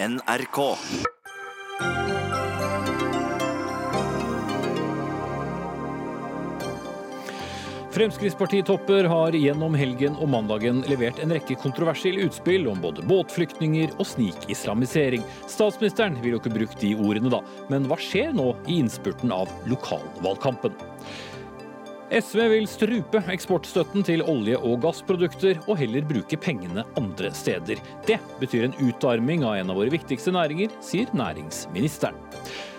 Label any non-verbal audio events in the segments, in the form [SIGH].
NRK. Fremskrittspartitopper har gjennom helgen og mandagen levert en rekke kontroversielle utspill om både båtflyktninger og snikislamisering. Statsministeren vil jo ikke bruke de ordene, da. Men hva skjer nå i innspurten av lokalvalgkampen? SV vil strupe eksportstøtten til olje- og gassprodukter, og heller bruke pengene andre steder. Det betyr en utarming av en av våre viktigste næringer, sier næringsministeren.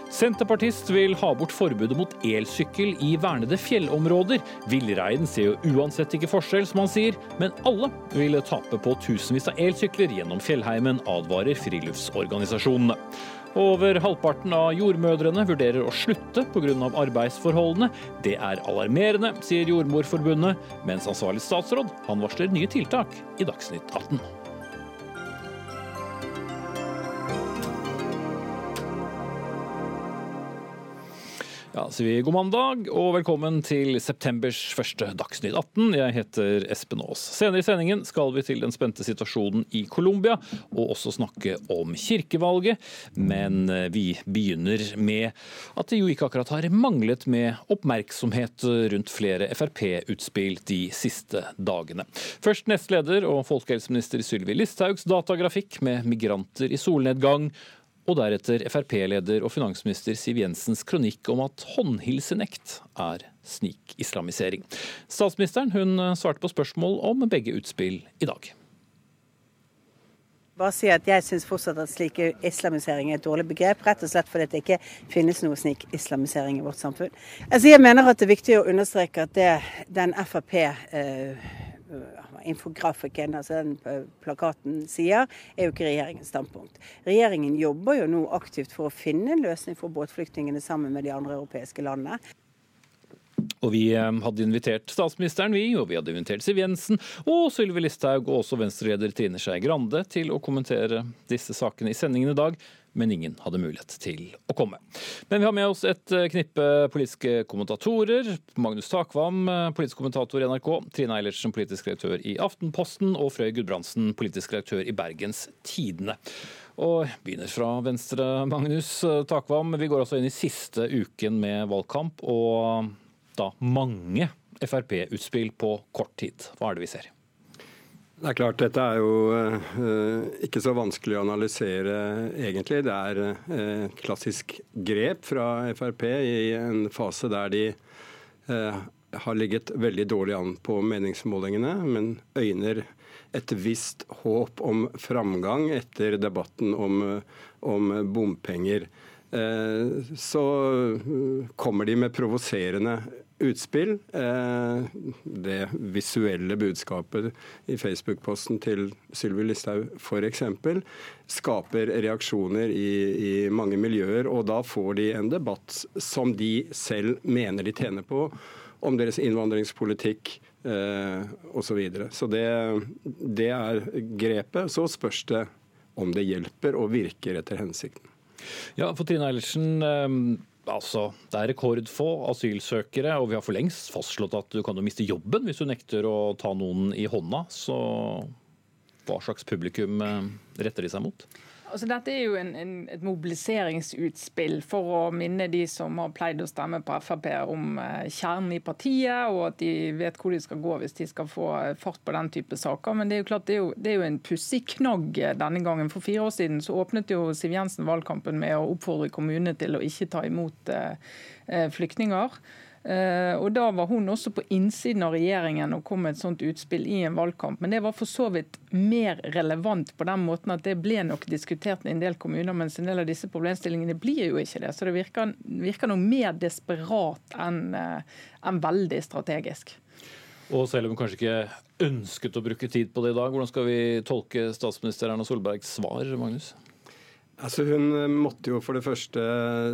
Senterpartist vil ha bort forbudet mot elsykkel i vernede fjellområder. Villreinen ser jo uansett ikke forskjell, som han sier, men alle vil tape på tusenvis av elsykler gjennom fjellheimen, advarer friluftsorganisasjonene. Over halvparten av jordmødrene vurderer å slutte pga. arbeidsforholdene. Det er alarmerende, sier Jordmorforbundet, mens ansvarlig statsråd han varsler nye tiltak i Dagsnytt 18. Ja, sier vi god mandag og velkommen til septembers første Dagsnytt 18. Jeg heter Espen Aas. Senere i sendingen skal vi til den spente situasjonen i Colombia, og også snakke om kirkevalget. Men eh, vi begynner med at det jo ikke akkurat har manglet med oppmerksomhet rundt flere Frp-utspill de siste dagene. Først nestleder og folkehelseminister Sylvi Listhaugs datagrafikk med migranter i solnedgang og deretter Frp-leder og finansminister Siv Jensens kronikk om at håndhilsenekt er snikislamisering. Statsministeren hun svarte på spørsmål om begge utspill i dag. Bare si at Jeg syns fortsatt at slik islamisering er et dårlig begrep, rett og slett fordi det ikke finnes noe slik islamisering i vårt samfunn. Altså Jeg mener at det er viktig å understreke at det den Frp eh, infografikken, altså den plakaten, sier, er jo ikke regjeringens standpunkt. Regjeringen jobber jo nå aktivt for å finne en løsning for båtflyktningene sammen med de andre europeiske landene. Og Vi hadde invitert statsministeren, vi, og vi hadde invitert Siv Jensen og Sylvi Listhaug og også Venstre-leder Trine Skei Grande til å kommentere disse sakene i sendingen i dag men ingen hadde mulighet til å komme. Men vi har med oss et knippe politiske kommentatorer. Magnus Takvam, politisk kommentator i NRK. Trine Eilertsen, politisk redaktør i Aftenposten. Og Frøy Gudbrandsen, politisk redaktør i Bergens Tidende. Og begynner fra venstre, Magnus Takvam. Vi går altså inn i siste uken med valgkamp, og da mange Frp-utspill på kort tid. Hva er det vi ser? Det er klart, Dette er jo uh, ikke så vanskelig å analysere, egentlig. Det er uh, klassisk grep fra Frp i en fase der de uh, har ligget veldig dårlig an på meningsmålingene, men øyner et visst håp om framgang etter debatten om, om bompenger. Så kommer de med provoserende utspill. Eh, det visuelle budskapet i Facebook-posten til Sylvi Listhaug f.eks. skaper reaksjoner i, i, mange miljøer, og da får de en debatt som de selv mener de tjener på, om deres innvandringspolitikk eh, osv. Så, videre. så det, det er grepet. Så spørs det om det hjelper og virker etter hensikten. Ja, for Trine Eilertsen, eh, Altså, Det er rekordfå asylsøkere, og vi har for lengst fastslått at du kan jo miste jobben hvis du nekter å ta noen i hånda. Så hva slags publikum eh, retter de seg mot? Altså, dette er jo en, en, et mobiliseringsutspill for å minne de som har pleid å stemme på Frp om uh, kjernen i partiet, og at de vet hvor de skal gå hvis de skal få fart på den type saker. Men det er jo klart, det er jo, det er jo en pussig knagg denne gangen. For fire år siden så åpnet jo Siv Jensen valgkampen med å oppfordre kommunene til å ikke ta imot flyktninger. Eh, og Da var hun også på innsiden av regjeringen og kom med et sånt utspill i en valgkamp. Men det var for så vidt mer relevant på den måten at det ble nok diskutert i en del kommuner, mens en del av disse problemstillingene blir jo ikke det. Så det virker, virker noe mer desperat enn en eh, veldig strategisk. Og selv om hun kanskje ikke ønsket å bruke tid på det i dag, hvordan skal vi tolke statsminister Erna Solbergs svar, Magnus? Altså Hun eh, måtte jo for det første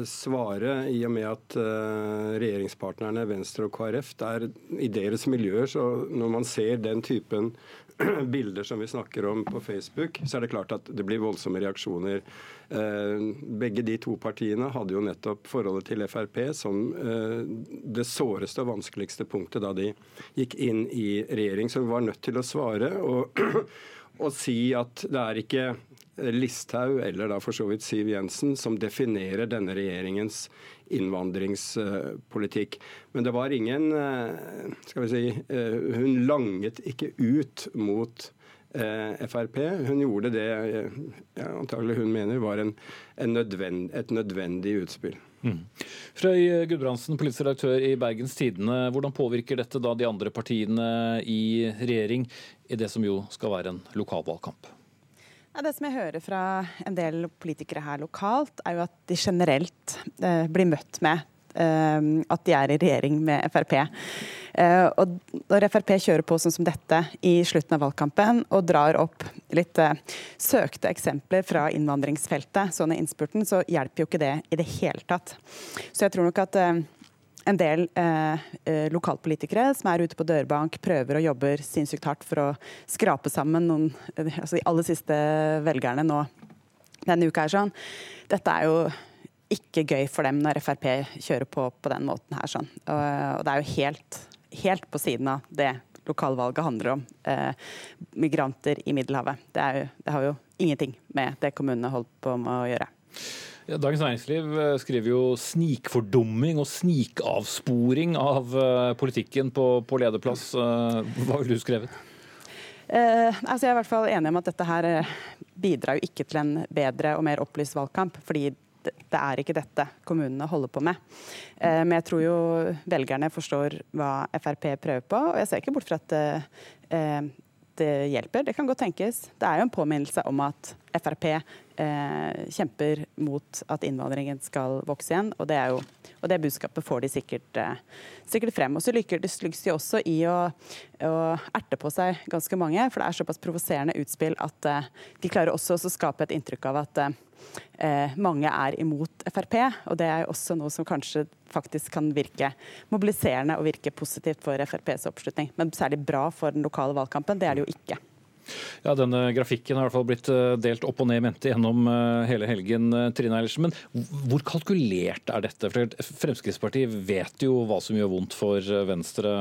svare, i og med at uh, regjeringspartnerne Venstre og KrF er I deres miljøer, så når man ser den typen [CLEARS THROAT] bilder som vi snakker om på Facebook, så er det klart at det blir voldsomme reaksjoner. Uh, begge de to partiene hadde jo nettopp forholdet til Frp som det såreste og vanskeligste punktet da de gikk inn i regjering. Så hun var nødt til å svare og, [CLEARS THROAT] og si at det er ikke Listhaug eller da for så vidt Siv Jensen som definerer denne regjeringens innvandringspolitikk. Men det var ingen skal vi si, Hun langet ikke ut mot Frp. Hun gjorde det ja, antagelig hun mener var en, en nødvend, et nødvendig utspill. Mm. Frøy Gudbrandsen, politisk redaktør i Bergens Tidende. Hvordan påvirker dette da de andre partiene i regjering i det som jo skal være en lokalvalgkamp? Det som jeg hører fra en del politikere her lokalt, er jo at de generelt eh, blir møtt med eh, at de er i regjering med Frp. Eh, og når Frp kjører på sånn som dette i slutten av valgkampen og drar opp litt eh, søkte eksempler fra innvandringsfeltet sånn i innspurten, så hjelper jo ikke det i det hele tatt. Så jeg tror nok at eh, en del eh, lokalpolitikere som er ute på dørbank, prøver og jobber sinnssykt hardt for å skrape sammen noen, altså de aller siste velgerne nå denne uka. er sånn. Dette er jo ikke gøy for dem når Frp kjører på på den måten her. sånn. Og, og det er jo helt helt på siden av det lokalvalget handler om. Eh, migranter i Middelhavet. Det, jo, det, har jo ingenting med det kommunene holder på med å gjøre. Dagens Næringsliv eh, skriver jo snikfordumming og snikavsporing av uh, politikken på, på lederplass. Uh, hva ville du skrevet? Eh, altså jeg er i hvert fall enig om at dette her bidrar jo ikke til en bedre og mer opplyst valgkamp. fordi det er ikke dette kommunene holder på med. Eh, men jeg tror jo velgerne forstår hva Frp prøver på, og jeg ser ikke bort fra at eh, det hjelper. Det kan godt tenkes. Det er jo en påminnelse om at Frp eh, kjemper mot at innvandringen skal vokse igjen. Og det, jo, og det budskapet får de sikkert, eh, sikkert frem. Og så lykkes de også i å, å, erte på seg ganske mange, for det er såpass provoserende utspill at eh, de klarer også å skape et inntrykk av at eh, eh, mange er imot Frp. Og det er jo også noe som kanskje faktisk kan virke mobiliserende og virke positivt for FrPs oppslutning. Men særlig bra for den lokale valgkampen, det er det jo ikke. Ja, Denne grafikken har i hvert fall blitt eh, delt opp og ned mente gjennom eh, hele helgen. Eh, Trine Eilertsen. Men hvor kalkulert er dette? For Fremskrittspartiet vet jo hva som gjør vondt for Venstre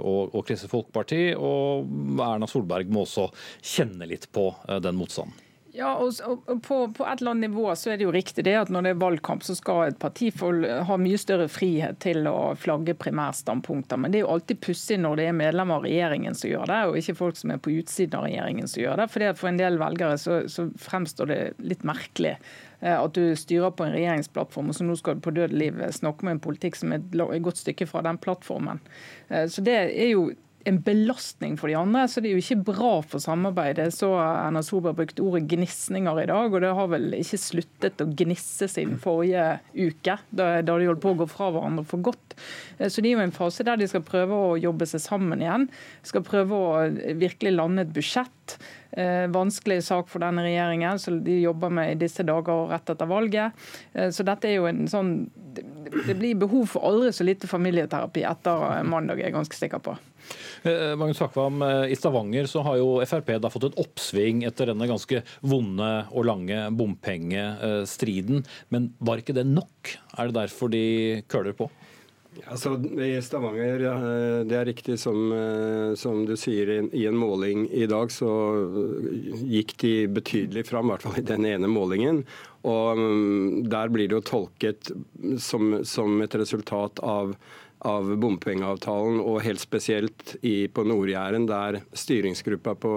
og, og Kristelig Folkeparti, og Erna Solberg må også kjenne litt på den motstanden. Ja, og, på, på, et eller annet nivå så er det jo riktig det at når det er valgkamp, så skal et parti ha mye større frihet til å flagge primærstandpunkter. Men det er jo alltid pussig når det er medlemmer av regjeringen som gjør det, og ikke folk som er på utsiden av regjeringen som gjør det. For For en del velgere så, så fremstår det litt merkelig eh, at du styrer på en regjeringsplattform, og så nå skal du på død liv snakke med en politikk som er et godt stykke fra den plattformen. Eh, så det er jo en belastning for de andre. Så det er jo ikke bra for samarbeidet. Så Erna Solberg brukte ordet gnisninger i dag, og det har vel ikke sluttet å gnisse siden forrige uke, da, da de holdt på å gå fra hverandre for godt. Eh, så det er jo en fase der de skal prøve å jobbe seg sammen igjen. Skal prøve å virkelig lande et budsjett. Eh, vanskelig sak for denne regjeringen, så de jobber med i disse dager rett etter valget. Eh, så dette er jo en sånn Det blir behov for aldri så lite familieterapi etter mandag, jeg er ganske sikker på. Eh, Magnus Akvam, eh, I Stavanger så har jo Frp da fått et oppsving etter denne ganske vonde og lange bompengestriden. Men var ikke det nok? Er det derfor de køler på? Altså, I Stavanger, det er riktig som, eh, som, du sier, i en måling i dag så gikk de betydelig fram, i hvert fall i den ene målingen. Og mm, der blir det jo tolket som, som et resultat av av bompengeavtalen, og helt spesielt i, på Nord-Jæren, der styringsgruppa på,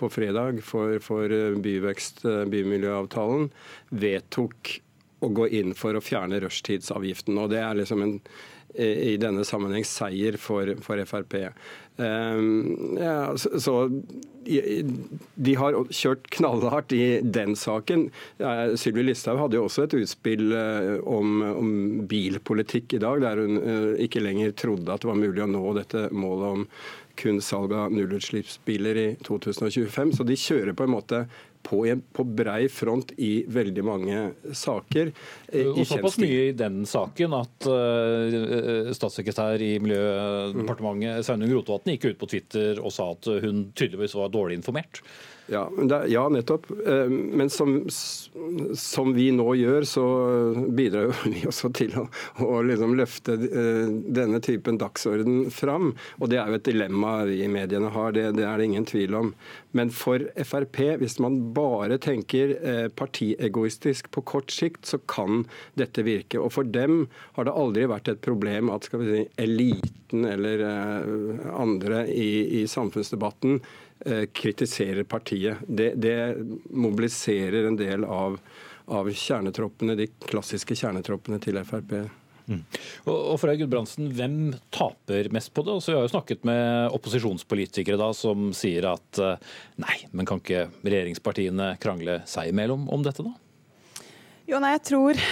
på fredag for, for byvekst, bymiljøavtalen vedtok å gå inn for å fjerne rushtidsavgiften. Og det er liksom en i denne sammenheng seier for, for Frp. Um, ja, så, de har kjørt knallhardt i den saken. Ja, Sylvi Listhaug hadde jo også et utspill uh, om, om, bilpolitikk i dag, der hun ikke lenger trodde at det var mulig å nå dette målet om kun salg av nullutslippsbiler i 2025. Så de kjører på en måte på, en, på brei front i veldig mange saker. I og Såpass mye i den saken at uh, statssekretær i Miljødepartementet Sveinung Rotevatn gikk ut på Twitter og sa at hun tydeligvis var dårlig informert. Ja, ja, nettopp. Eh, men som, som, vi nå gjør, så bidrar [LAUGHS] vi også til å, å liksom løfte eh, denne typen dagsorden fram. Og det er jo et dilemma vi i mediene har, det, det er det ingen tvil om. Men for Frp, hvis man bare tenker eh, partiegoistisk på kort sikt, så kan dette virke. Og for dem har det aldri vært et problem at skal vi si, eliten eller andre i, i samfunnsdebatten kritiserer partiet. Det, det mobiliserer en del av, av, kjernetroppene, de klassiske kjernetroppene til Frp. Mm. Og, og for Gudbrandsen, Hvem taper mest på det? Altså, vi har jo snakket med opposisjonspolitikere da, som sier at eh, nei, men kan ikke regjeringspartiene krangle seg imellom om dette, da? Jo, nei, jeg tror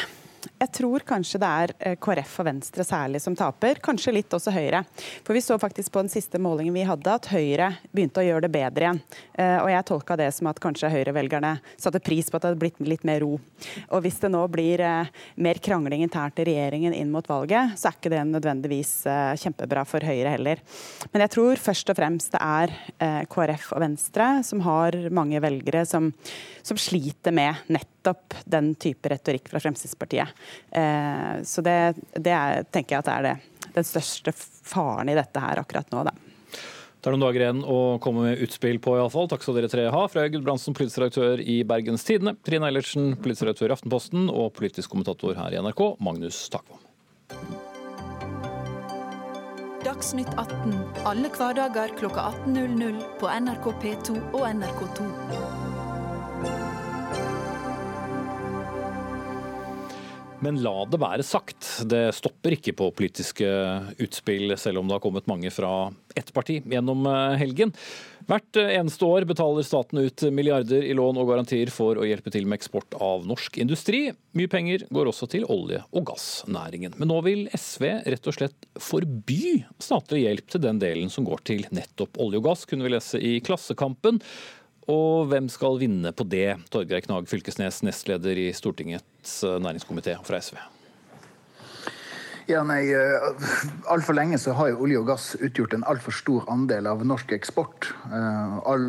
jeg tror kanskje det er eh, KrF og Venstre særlig som taper. Kanskje litt også Høyre. For vi så faktisk på den siste målingen vi hadde at Høyre begynte å gjøre det bedre igjen. Eh, og jeg tolka det som at kanskje Høyre-velgerne satte pris på at det hadde blitt litt mer ro. Og hvis det nå blir eh, mer krangling internt i regjeringen inn mot valget, så er ikke det nødvendigvis kjempebra for Høyre heller. Men jeg tror først og fremst det er KrF og Venstre som har mange velgere som, som sliter med nettopp den type retorikk fra Fremskrittspartiet. Eh, så det, det er, tenker jeg at er det, den største faren i dette her akkurat nå. da. Det er noen dager igjen å komme med utspill på, iallfall. Takk skal dere tre ha. Frøy Gudbrandsen, politisk redaktør i Bergens Tidende. Trine Eilertsen, politisk redaktør i Aftenposten. Og politisk kommentator her i NRK, Magnus Takvam. Dagsnytt 18 alle hverdager kl 18.00 på NRK P2 og NRK2. Men la det være sagt, det stopper ikke på politiske utspill, selv om det har kommet mange fra ett parti gjennom eh, helgen. Hvert eh, eneste år betaler staten ut milliarder i lån og garantier for å hjelpe til med eksport av norsk industri. Mye penger går også til olje- og gassnæringen. Men nå vil SV rett og slett forby statlig hjelp til den delen som går til nettopp olje og gass, kunne vi lese i Klassekampen. Og hvem skal vinne på det? Torgeir Knag Fylkesnes, nestleder i Stortingets eh, næringskomité fra SV. Ja, nei, eh, Altfor lenge så har jo olje og gass utgjort en altfor stor andel av norsk eksport. Eh, all,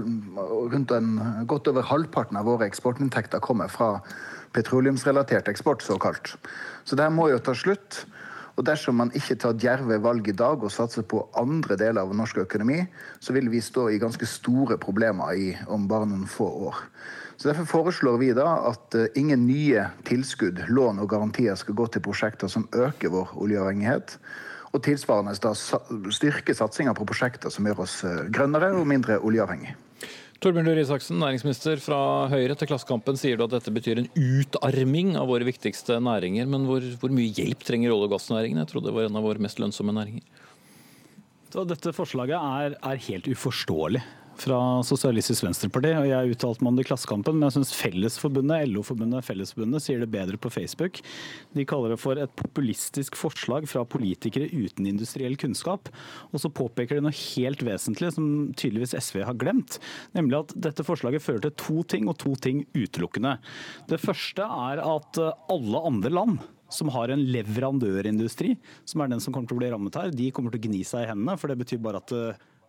rundt en, Godt over halvparten av våre eksportinntekter kommer fra petroleumsrelatert eksport, såkalt. Så det her må jo ta slutt. Og dersom man ikke tar djerve valg i dag og satser på andre deler av norsk økonomi, så vil vi stå i ganske store problemer i, om bare noen få år. Så Derfor foreslår vi da at uh, ingen nye tilskudd, lån og garantier skal gå til prosjekter som øker vår oljeavhengighet. Og tilsvarende da styrke satsinga på prosjekter som gjør oss uh, grønnere og mindre oljeavhengig. Torbjørn Røe Isaksen, næringsminister fra Høyre. Til Klassekampen sier du at dette betyr en utarming av våre viktigste næringer. Men hvor, hvor mye hjelp trenger olje- og gassnæringen? Jeg trodde det var en av våre mest lønnsomme næringer. Dette forslaget er, er helt uforståelig fra Sosialistisk Venstreparti. og Jeg uttalte meg om det i Klassekampen, men jeg syns Fellesforbundet, LO-forbundet Fellesforbundet sier det bedre på Facebook. De kaller det for et populistisk forslag fra politikere uten industriell kunnskap. Og så påpeker de noe helt vesentlig som tydeligvis SV har glemt, nemlig at dette forslaget fører til to ting, og to ting utelukkende. Det første er at alle andre land som har en leverandørindustri, som er den som kommer til å bli rammet her, de kommer til å gni seg i hendene. For det betyr bare at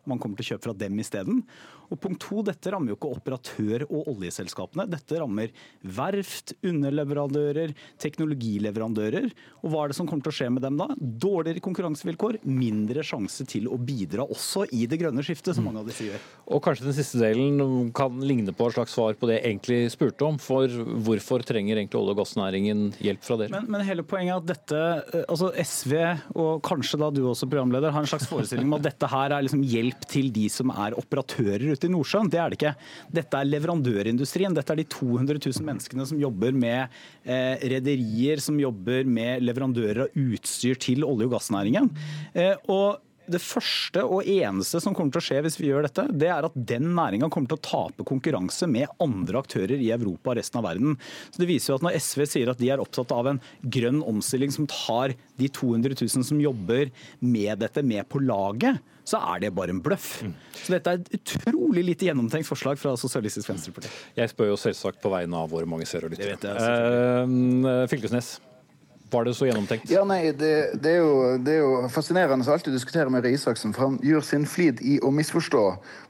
man kommer til å kjøpe fra dem isteden. Og punkt to, dette rammer jo ikke operatør- og oljeselskapene. Dette rammer verft, underleverandører, teknologileverandører. Og hva er det som kommer til å skje med dem da? Dårligere konkurransevilkår, mindre sjanse til å bidra også i det grønne skiftet, som mange av disse gjør. Og kanskje den siste delen kan ligne på et slags svar på det jeg egentlig spurte om. For hvorfor trenger egentlig olje- og gassnæringen hjelp fra dere? Men, men, hele poenget er at dette, eh, altså SV, og kanskje da du også programleder, har en slags forestilling om at dette her er liksom hjelp til de som er operatører ute i Nordsjøen. Det er det ikke. Dette er leverandørindustrien. Dette er de 200 000 menneskene som jobber med eh, rederier, som jobber med leverandører av utstyr til olje- og gassnæringen. Eh, og det første og eneste som kommer til å skje hvis vi gjør dette, det er at den næringa kommer til å tape konkurranse med andre aktører i Europa og resten av verden. Så Det viser jo at når SV sier at de er opptatt av en grønn omstilling som tar de 200 000 som jobber med dette, med på laget, så er det bare en bløff. Mm. Så dette er et utrolig lite gjennomtenkt forslag fra Sosialistisk Venstreparti. Jeg spør jo selvsagt på vegne av våre mange seere og lyttere. Uh, Fylkesnes. Var det så gjennomtenkt? Ja, nei, det, det, er jo, det, er jo, fascinerende å alltid diskutere med Røe Isaksen, for han gjør sin flid i å misforstå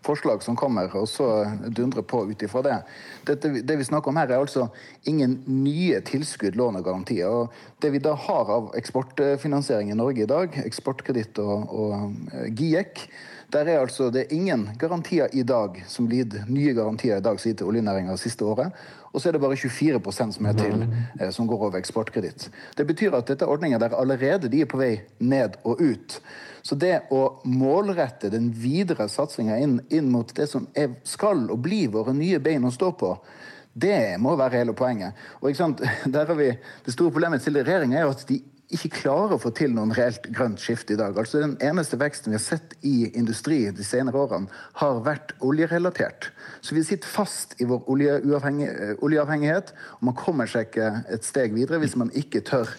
forslag som kommer, og så dundre på ut ifra det. Dette, det vi snakker om her, er altså ingen nye tilskudd, lån og garantier. Og det vi da har av eksportfinansiering i Norge i dag, Eksportkreditt og, og eh, GIEK, der er altså det er ingen garantier i dag som blir nye garantier i dag som gitt til oljenæringa siste året. Og så er det bare 24% som er til, eh, som går over eksportkreditt. Det betyr at dette er ordninger der allerede de er på vei ned og ut. Så det å målrette den videre satsinga inn, inn, mot det som er, skal og blir våre nye bein å stå på, det må være hele poenget. Og [LAUGHS] Der har vi, Det store problemet til regjeringa er at de ikke klarer å få til noen reelt grønt skifte i dag. Altså Den eneste veksten vi har sett i industri de senere årene, har vært oljerelatert. Så vi sitter fast i vår oljeavhengighet, og man kommer seg ikke et steg videre hvis man ikke tør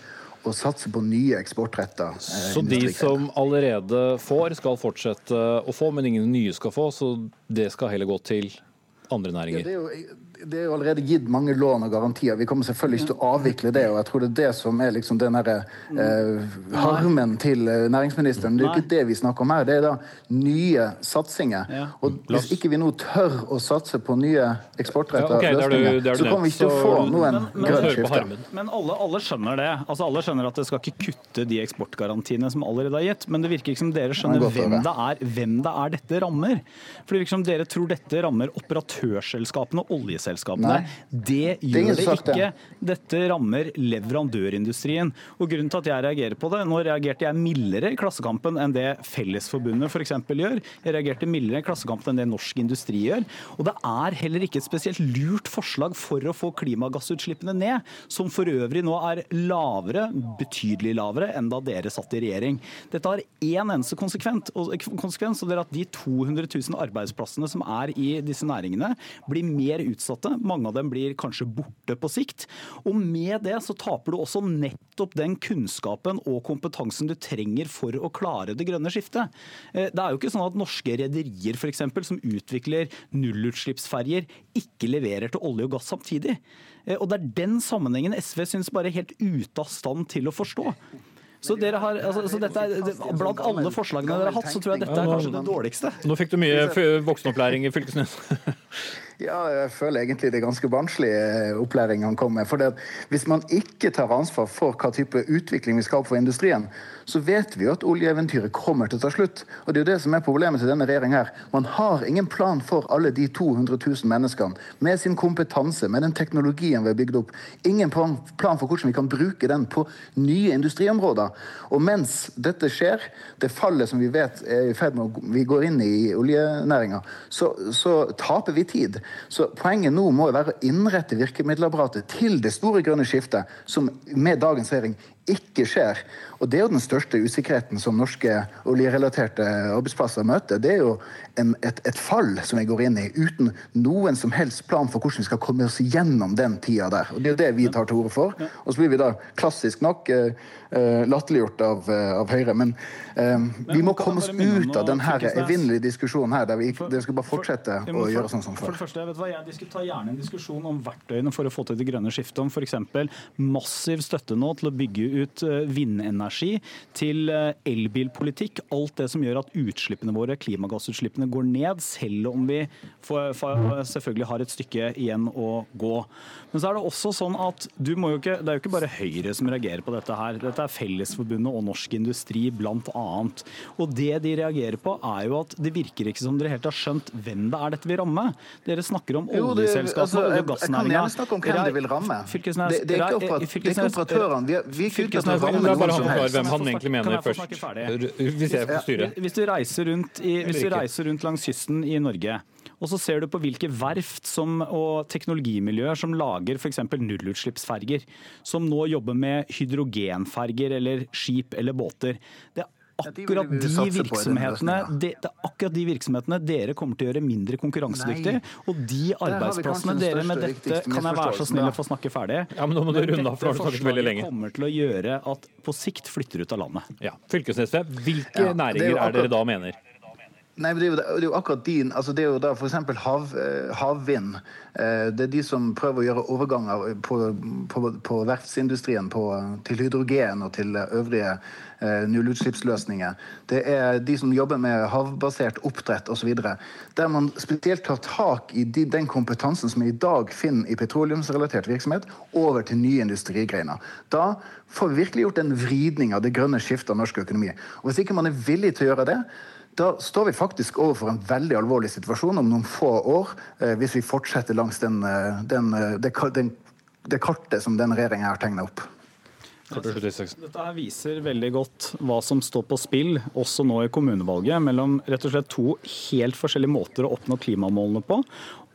å satse på nye eksportretta eh, Så de som allerede får, skal fortsette å få, men ingen nye skal få, så det skal heller gå til andre næringer? Ja, det er jo det er jo allerede gitt mange lån og garantier. Vi kommer selvfølgelig ikke til å avvikle det. og jeg tror det er det som er liksom den eh, harmen til eh, næringsministeren. Det er jo ikke det vi snakker om her. Det er da nye satsinger. Og hvis ikke vi nå tør å satse på nye eksportrettede ja, okay, løsninger, så kommer vi ikke til å få noen grønt skifte. Men alle, alle, skjønner det. Altså Alle skjønner at det skal ikke kutte de eksportgarantiene som allerede er gitt. Men det virker ikke som dere skjønner hvem det, er, hvem det er dette rammer. For det virker som dere tror dette rammer operatørselskapene og oljeselskapene selskapene. Det gjør det, det ikke. Dette rammer leverandørindustrien. Og grunnen til at jeg reagerer på det, Nå reagerte jeg mildere i Klassekampen enn det Fellesforbundet f.eks. gjør. Jeg reagerte mildere i Klassekampen enn det Norsk Industri gjør. Og det er heller ikke et spesielt lurt forslag for å få klimagassutslippene ned, som for øvrig nå er lavere, betydelig lavere, enn da dere satt i regjering. Dette har én eneste konsekvens, og det er at de 200 000 arbeidsplassene som er i disse næringene, blir mer utsatt ansatte. Mange av dem blir kanskje borte på sikt. Og med det så taper du også nettopp den kunnskapen og kompetansen du trenger for å klare det grønne skiftet. Eh, det er jo ikke sånn at norske rederier f.eks. som utvikler nullutslippsferjer, ikke leverer til olje og gass samtidig. Eh, og det er den sammenhengen SV syns bare er helt ute av stand til å forstå. Så, dere har, altså, så dette er, Blant alle forslagene dere har hatt, så tror jeg dette er kanskje det dårligste. Nå fikk du mye [LAUGHS] voksenopplæring i Fylkesnes. [LAUGHS] Ja, jeg føler egentlig det er ganske barnslig eh, opplæring han kom med. For hvis man ikke tar ansvar for hva type utvikling vi skal ha for industrien, så vet vi jo at oljeeventyret kommer til å ta slutt. Og det er jo det som er problemet til denne regjeringa her. Man har ingen plan for alle de 200 000 menneskene, med sin kompetanse, med den teknologien vi har bygd opp. Ingen plan for hvordan vi kan bruke den på nye industriområder. Og mens dette skjer, det fallet som vi vet er i ferd med å vi går inn i oljenæringa, så, så taper vi tid. Så poenget nå må være å innrette virkemiddelapparatet til det store grønne skiftet, som med dagens regjering ikke skjer. Og Det er jo den største usikkerheten som norske oljerelaterte arbeidsplasser møter. Det er jo en, et, et, fall som vi går inn i, uten noen som helst plan for hvordan vi skal komme oss gjennom den tida der. Og Det er jo det vi tar til orde for. Og så blir vi da klassisk nok eh, latterliggjort av, uh, av, Høyre. Men eh, vi må komme oss ut av denne evinnelige diskusjonen her, der vi det skal bare fortsette å gjøre sånn som før. For det første, jeg vet hva, jeg diskuterer gjerne en diskusjon om verktøyene for å få til det grønne skiftet. Om f.eks. massiv støtte nå til å bygge ut vindenergi, til elbilpolitikk. Alt det som gjør at utslippene våre, klimagassutslippene, går ned, selv om vi selvfølgelig har et stykke igjen å gå. Men så er det også sånn at du må jo ikke, det er jo ikke bare Høyre som reagerer på dette her. Dette er Fellesforbundet og Norsk Industri bl.a. Og det de reagerer på, er jo at det virker ikke som dere helt har skjønt hvem det er dette vil ramme. Dere snakker om oljeselskapene altså, olje- og gassnæringa. Jeg kan gjerne snakke om hvem det vil ramme. Fylkesnes, det, det, er ikke, operat, det er ikke operatørene. Vi, vi er ikke ute etter å bare han hvem han egentlig mener først. Hvis jeg får styre. Hvis du reiser rundt, i, hvis du reiser rundt langs kysten i Norge og så ser du på hvilke verft som, og teknologimiljøer som lager f.eks. nullutslippsferger, som nå jobber med hydrogenferger eller skip eller båter. Det er akkurat de virksomhetene, det, det, er akkurat de virksomhetene dere kommer til å gjøre mindre konkurransedyktige. Og de arbeidsplassene dere med dette Kan jeg være så snill å få snakke ferdig? Ja, men nå må du runde av, for du snakket veldig lenge. kommer til å gjøre at på sikt flytter ut av landet. Ja. Fylkesnes, hvilke ja, næringer er, er dere da mener? Nei, men det er, jo, det er jo akkurat din altså Det er jo da f.eks. Hav, eh, havvind. Eh, Det er de som prøver å gjøre overganger på, på, på verftsindustrien på, til hydrogen og til øvrige eh, nullutslippsløsninger. Det er de som jobber med havbasert oppdrett osv. Der man spesielt tar tak i de, den kompetansen som vi i dag finner i petroleumsrelatert virksomhet, over til nye industrigreiner. Da får vi virkelig gjort en vridning av det grønne skiftet av norsk økonomi. Og Hvis ikke man er villig til å gjøre det, da står vi faktisk overfor en veldig alvorlig situasjon om noen få år, eh, hvis vi fortsetter langs den, eh, den, eh, det, den, det kartet som denne regjeringa har tegna opp. Dette her viser veldig godt hva som står på spill, også nå i kommunevalget, mellom rett og slett to helt forskjellige måter å oppnå klimamålene på.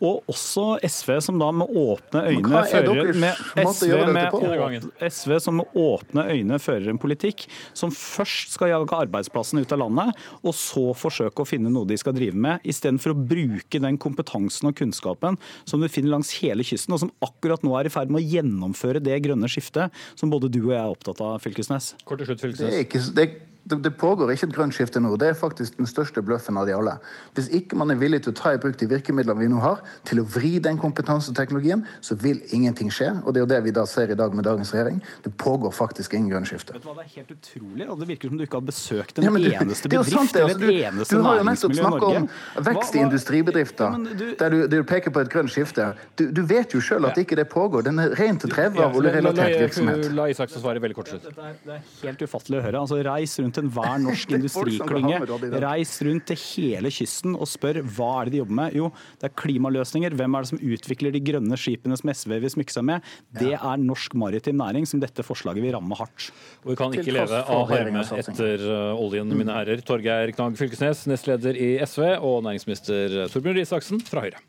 Og også SV, som da med åpne øyne er fører med SV, med, SV som med åpne øyne fører en politikk som først skal jage arbeidsplassene ut av landet, og så forsøke å finne noe de skal drive med, istedenfor å bruke den kompetansen og kunnskapen som du finner langs hele kysten, og som akkurat nå er i ferd med å gjennomføre det grønne skiftet som både du og jeg er opptatt av, Fylkesnes. Kort til slutt, Det, er ikke, det, det, det pågår ikke et grønt skifte nå. Det er faktisk den største bløffen av de alle. Hvis ikke man er villig til å ta i bruk de virkemidlene vi nå har, til å vri den kompetanseteknologien, så vil ingenting skje. Og det er jo det vi da ser i dag med dagens regjering. Det pågår faktisk ingen grønt skifte. Vet du hva, Det er helt utrolig, og det virker som du ikke har besøkt en Ja, du, eneste bedrift sant, det, altså, eller et eneste du, du har jo nettopp næringsmiljø snakka om vekst i Hva- i industribedrifter, Ja, du- der, du, du peker på et grønt skifte. Du, du vet jo sjøl at ikke det pågår. Den er rent drevet av oljerelatert virksomhet. La Isaksen svare veldig kort slutt. Det er helt ufattelig å høre. Altså, reis rundt enhver [LAUGHS] norsk industriklynge. Reis rundt til hele kysten og spør hva er det de jobber med. Jo, det er klimaløsninger. Hvem er det som utvikler de grønne skipene som SV vil smykke seg med? Det er norsk maritim næring som dette forslaget vil ramme hardt. Og vi kan ikke leve av harme etter uh, oljen, mine herrer. Torgeir Knag Fylkesnes, nestleder i SV, og næringsminister Torbjørn Røe Isaksen fra Høyre.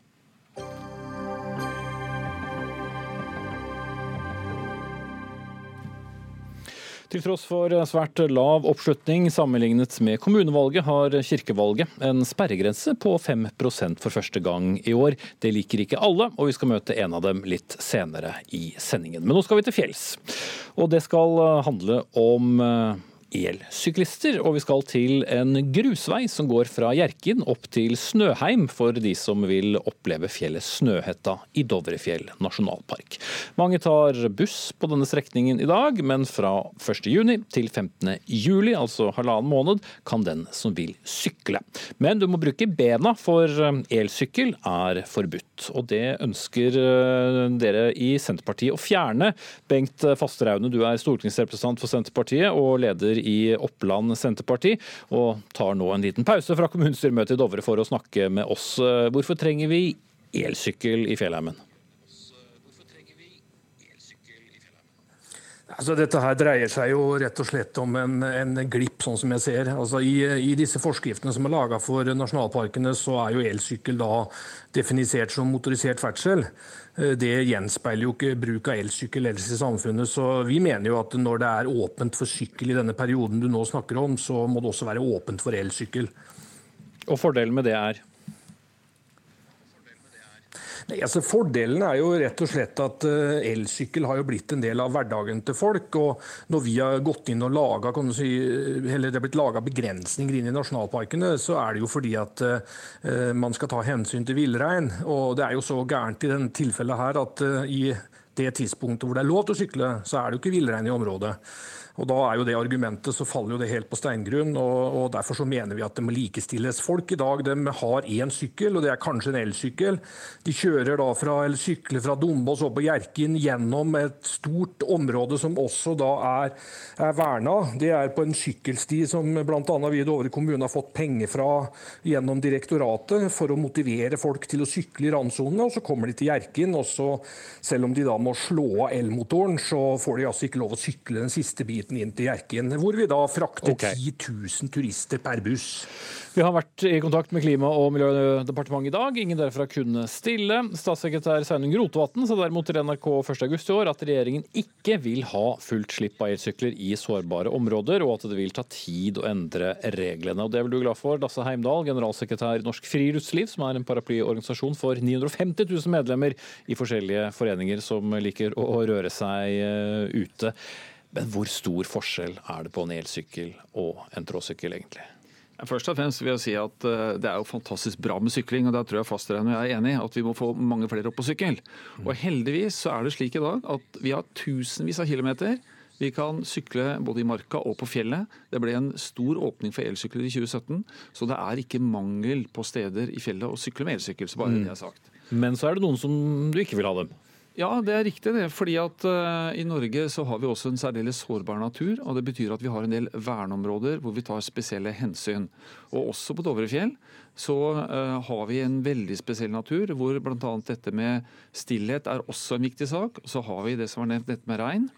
Til tross for svært lav oppslutning sammenlignet med kommunevalget, har kirkevalget en sperregrense på 5% for første gang i år. Det liker ikke alle, og vi skal møte en av dem litt senere i sendingen. Men nå skal vi til fjells. Og det skal handle om eh, elsyklister, og vi skal til en grusvei som går fra Hjerkinn opp til Snøheim for de som vil oppleve fjellet Snøhetta i Dovrefjell nasjonalpark. Mange tar buss på denne strekningen i dag, men fra 1. juni til 15. juli, altså halvannen måned, kan den som vil sykle. Men du må bruke bena, for eh, elsykkel er forbudt. Og det ønsker eh, dere i Senterpartiet å fjerne. Bengt Fasteraune, du er stortingsrepresentant for Senterpartiet og leder i Oppland Senterparti, og tar nå en liten pause fra kommunestyremøtet i Dovre for å snakke med oss. Hvorfor trenger vi elsykkel i fjellheimen? Altså, dette her dreier seg jo rett og slett om en, en glipp, sånn som jeg ser. Altså, i, I disse forskriftene som er laga for nasjonalparkene, så er jo elsykkel da definisert som motorisert ferdsel. Eh, Det gjenspeiler jo ikke bruk av elsykkel ellers i samfunnet. Så vi mener jo at når det er åpent for sykkel i denne perioden du nå snakker om, så må det også være åpent for elsykkel. Og fordelen med det er? Nei, altså Fordelen er jo rett og slett at eh, elsykkel har jo blitt en del av hverdagen til folk. og Når vi har gått inn og laga si, eller det er blitt laga begrensninger inn i nasjonalparkene, så er det jo fordi at eh, man skal ta hensyn til villrein. Og det er jo så gærent i denne tilfellet her at eh, i det tidspunktet hvor det er lov til å sykle, så er det jo ikke villrein i området. Og Da er jo det argumentet, så faller jo det helt på steingrunn. og, og Derfor så mener vi at det må likestilles. Folk i dag de har én sykkel, og det er kanskje en elsykkel. De kjører da fra, eller sykler fra Dombås opp på Hjerkinn gjennom et stort område som også da er, er verna. Det er på en sykkelsti som bl.a. vi i Dovre kommune har fått penger fra gjennom direktoratet for å motivere folk til å sykle i randsonene. Og så kommer de til Hjerkinn, og så, selv om de da må slå av elmotoren, så får de altså ikke lov å sykle den siste biten inn til Hjerkinn, hvor vi da frakter okay. 10 000 turister per buss. Vi har vært i kontakt med Klima- og miljødepartementet i dag. Ingen derfra kunne stille. Statssekretær Sveinung Rotevatn sa derimot til NRK 1.8 i år at regjeringen ikke vil ha fullt slipp av elsykler i sårbare områder, og at det vil ta tid å endre reglene. Og Det er vel du glad for, Lasse Heimdal, generalsekretær i Norsk Friluftsliv, som er en paraplyorganisasjon for 950 000 medlemmer i forskjellige foreninger som liker å å røre seg eh, ute. Men hvor stor forskjell er det på en elsykkel og en tråsykkel, egentlig? Først og fremst vil jeg si at eh, Det er jo fantastisk bra med sykling, og der tror jeg fasteren og jeg er enig at vi må få mange flere opp på sykkel. Og Heldigvis så er det slik i dag at vi har tusenvis av kilometer. Vi kan sykle både i marka og på fjellet. Det ble en stor åpning for elsykler i 2017, så det er ikke mangel på steder i fjellet å sykle med elsykkel. så bare det er sagt. Men så er det noen som du ikke vil ha dem. Ja, det er riktig det. Fordi at uh, i Norge så har vi også en særdeles sårbar natur. og Det betyr at vi har en del verneområder hvor vi tar spesielle hensyn. Og også på Dovrefjell så uh, har vi en veldig spesiell natur hvor bl.a. dette med stillhet er også en viktig sak. Så har vi det som var nevnt, dette med regn.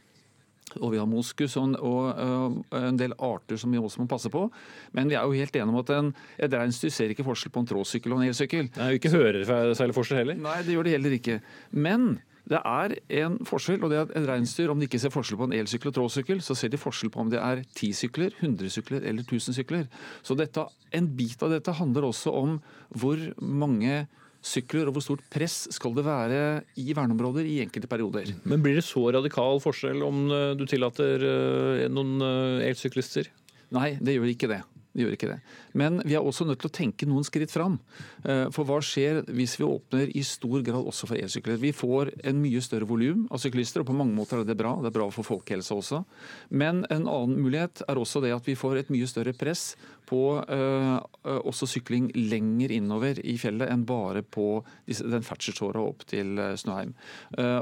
Og vi har moskus og, og uh, en del arter som vi også må passe på. Men vi er jo helt enige om at en, et reinsdyr ser ikke forskjell på en tråsykkel og en elsykkel. Nei, vi ikke hører særlig forskjell heller. Nei, det gjør det heller ikke. Men det er en forskjell, og det er at et reinsdyr, om de ikke ser forskjell på en elsykkel og tråsykkel, så ser de forskjell på om det er ti sykler, 100 sykler eller 1000 sykler. Så dette, en bit av dette handler også om hvor mange sykler og hvor stort press skal det være i verneområder i enkelte perioder. Men blir det så radikal forskjell om eh, du tillater eh, noen eh, elsyklister? Nei, det gjør ikke det. Det gjør ikke det. Men vi er også nødt til å tenke noen skritt fram. Eh, for hva skjer hvis vi åpner i stor grad også for elsykler? Vi får en mye større volum av syklister, og på mange måter er det bra. Det er bra for folkehelsa også. Men en annen mulighet er også det at vi får et mye større press på uh, også sykling lenger innover i fjellet enn bare på den ferdselsåra opp til Snøheim.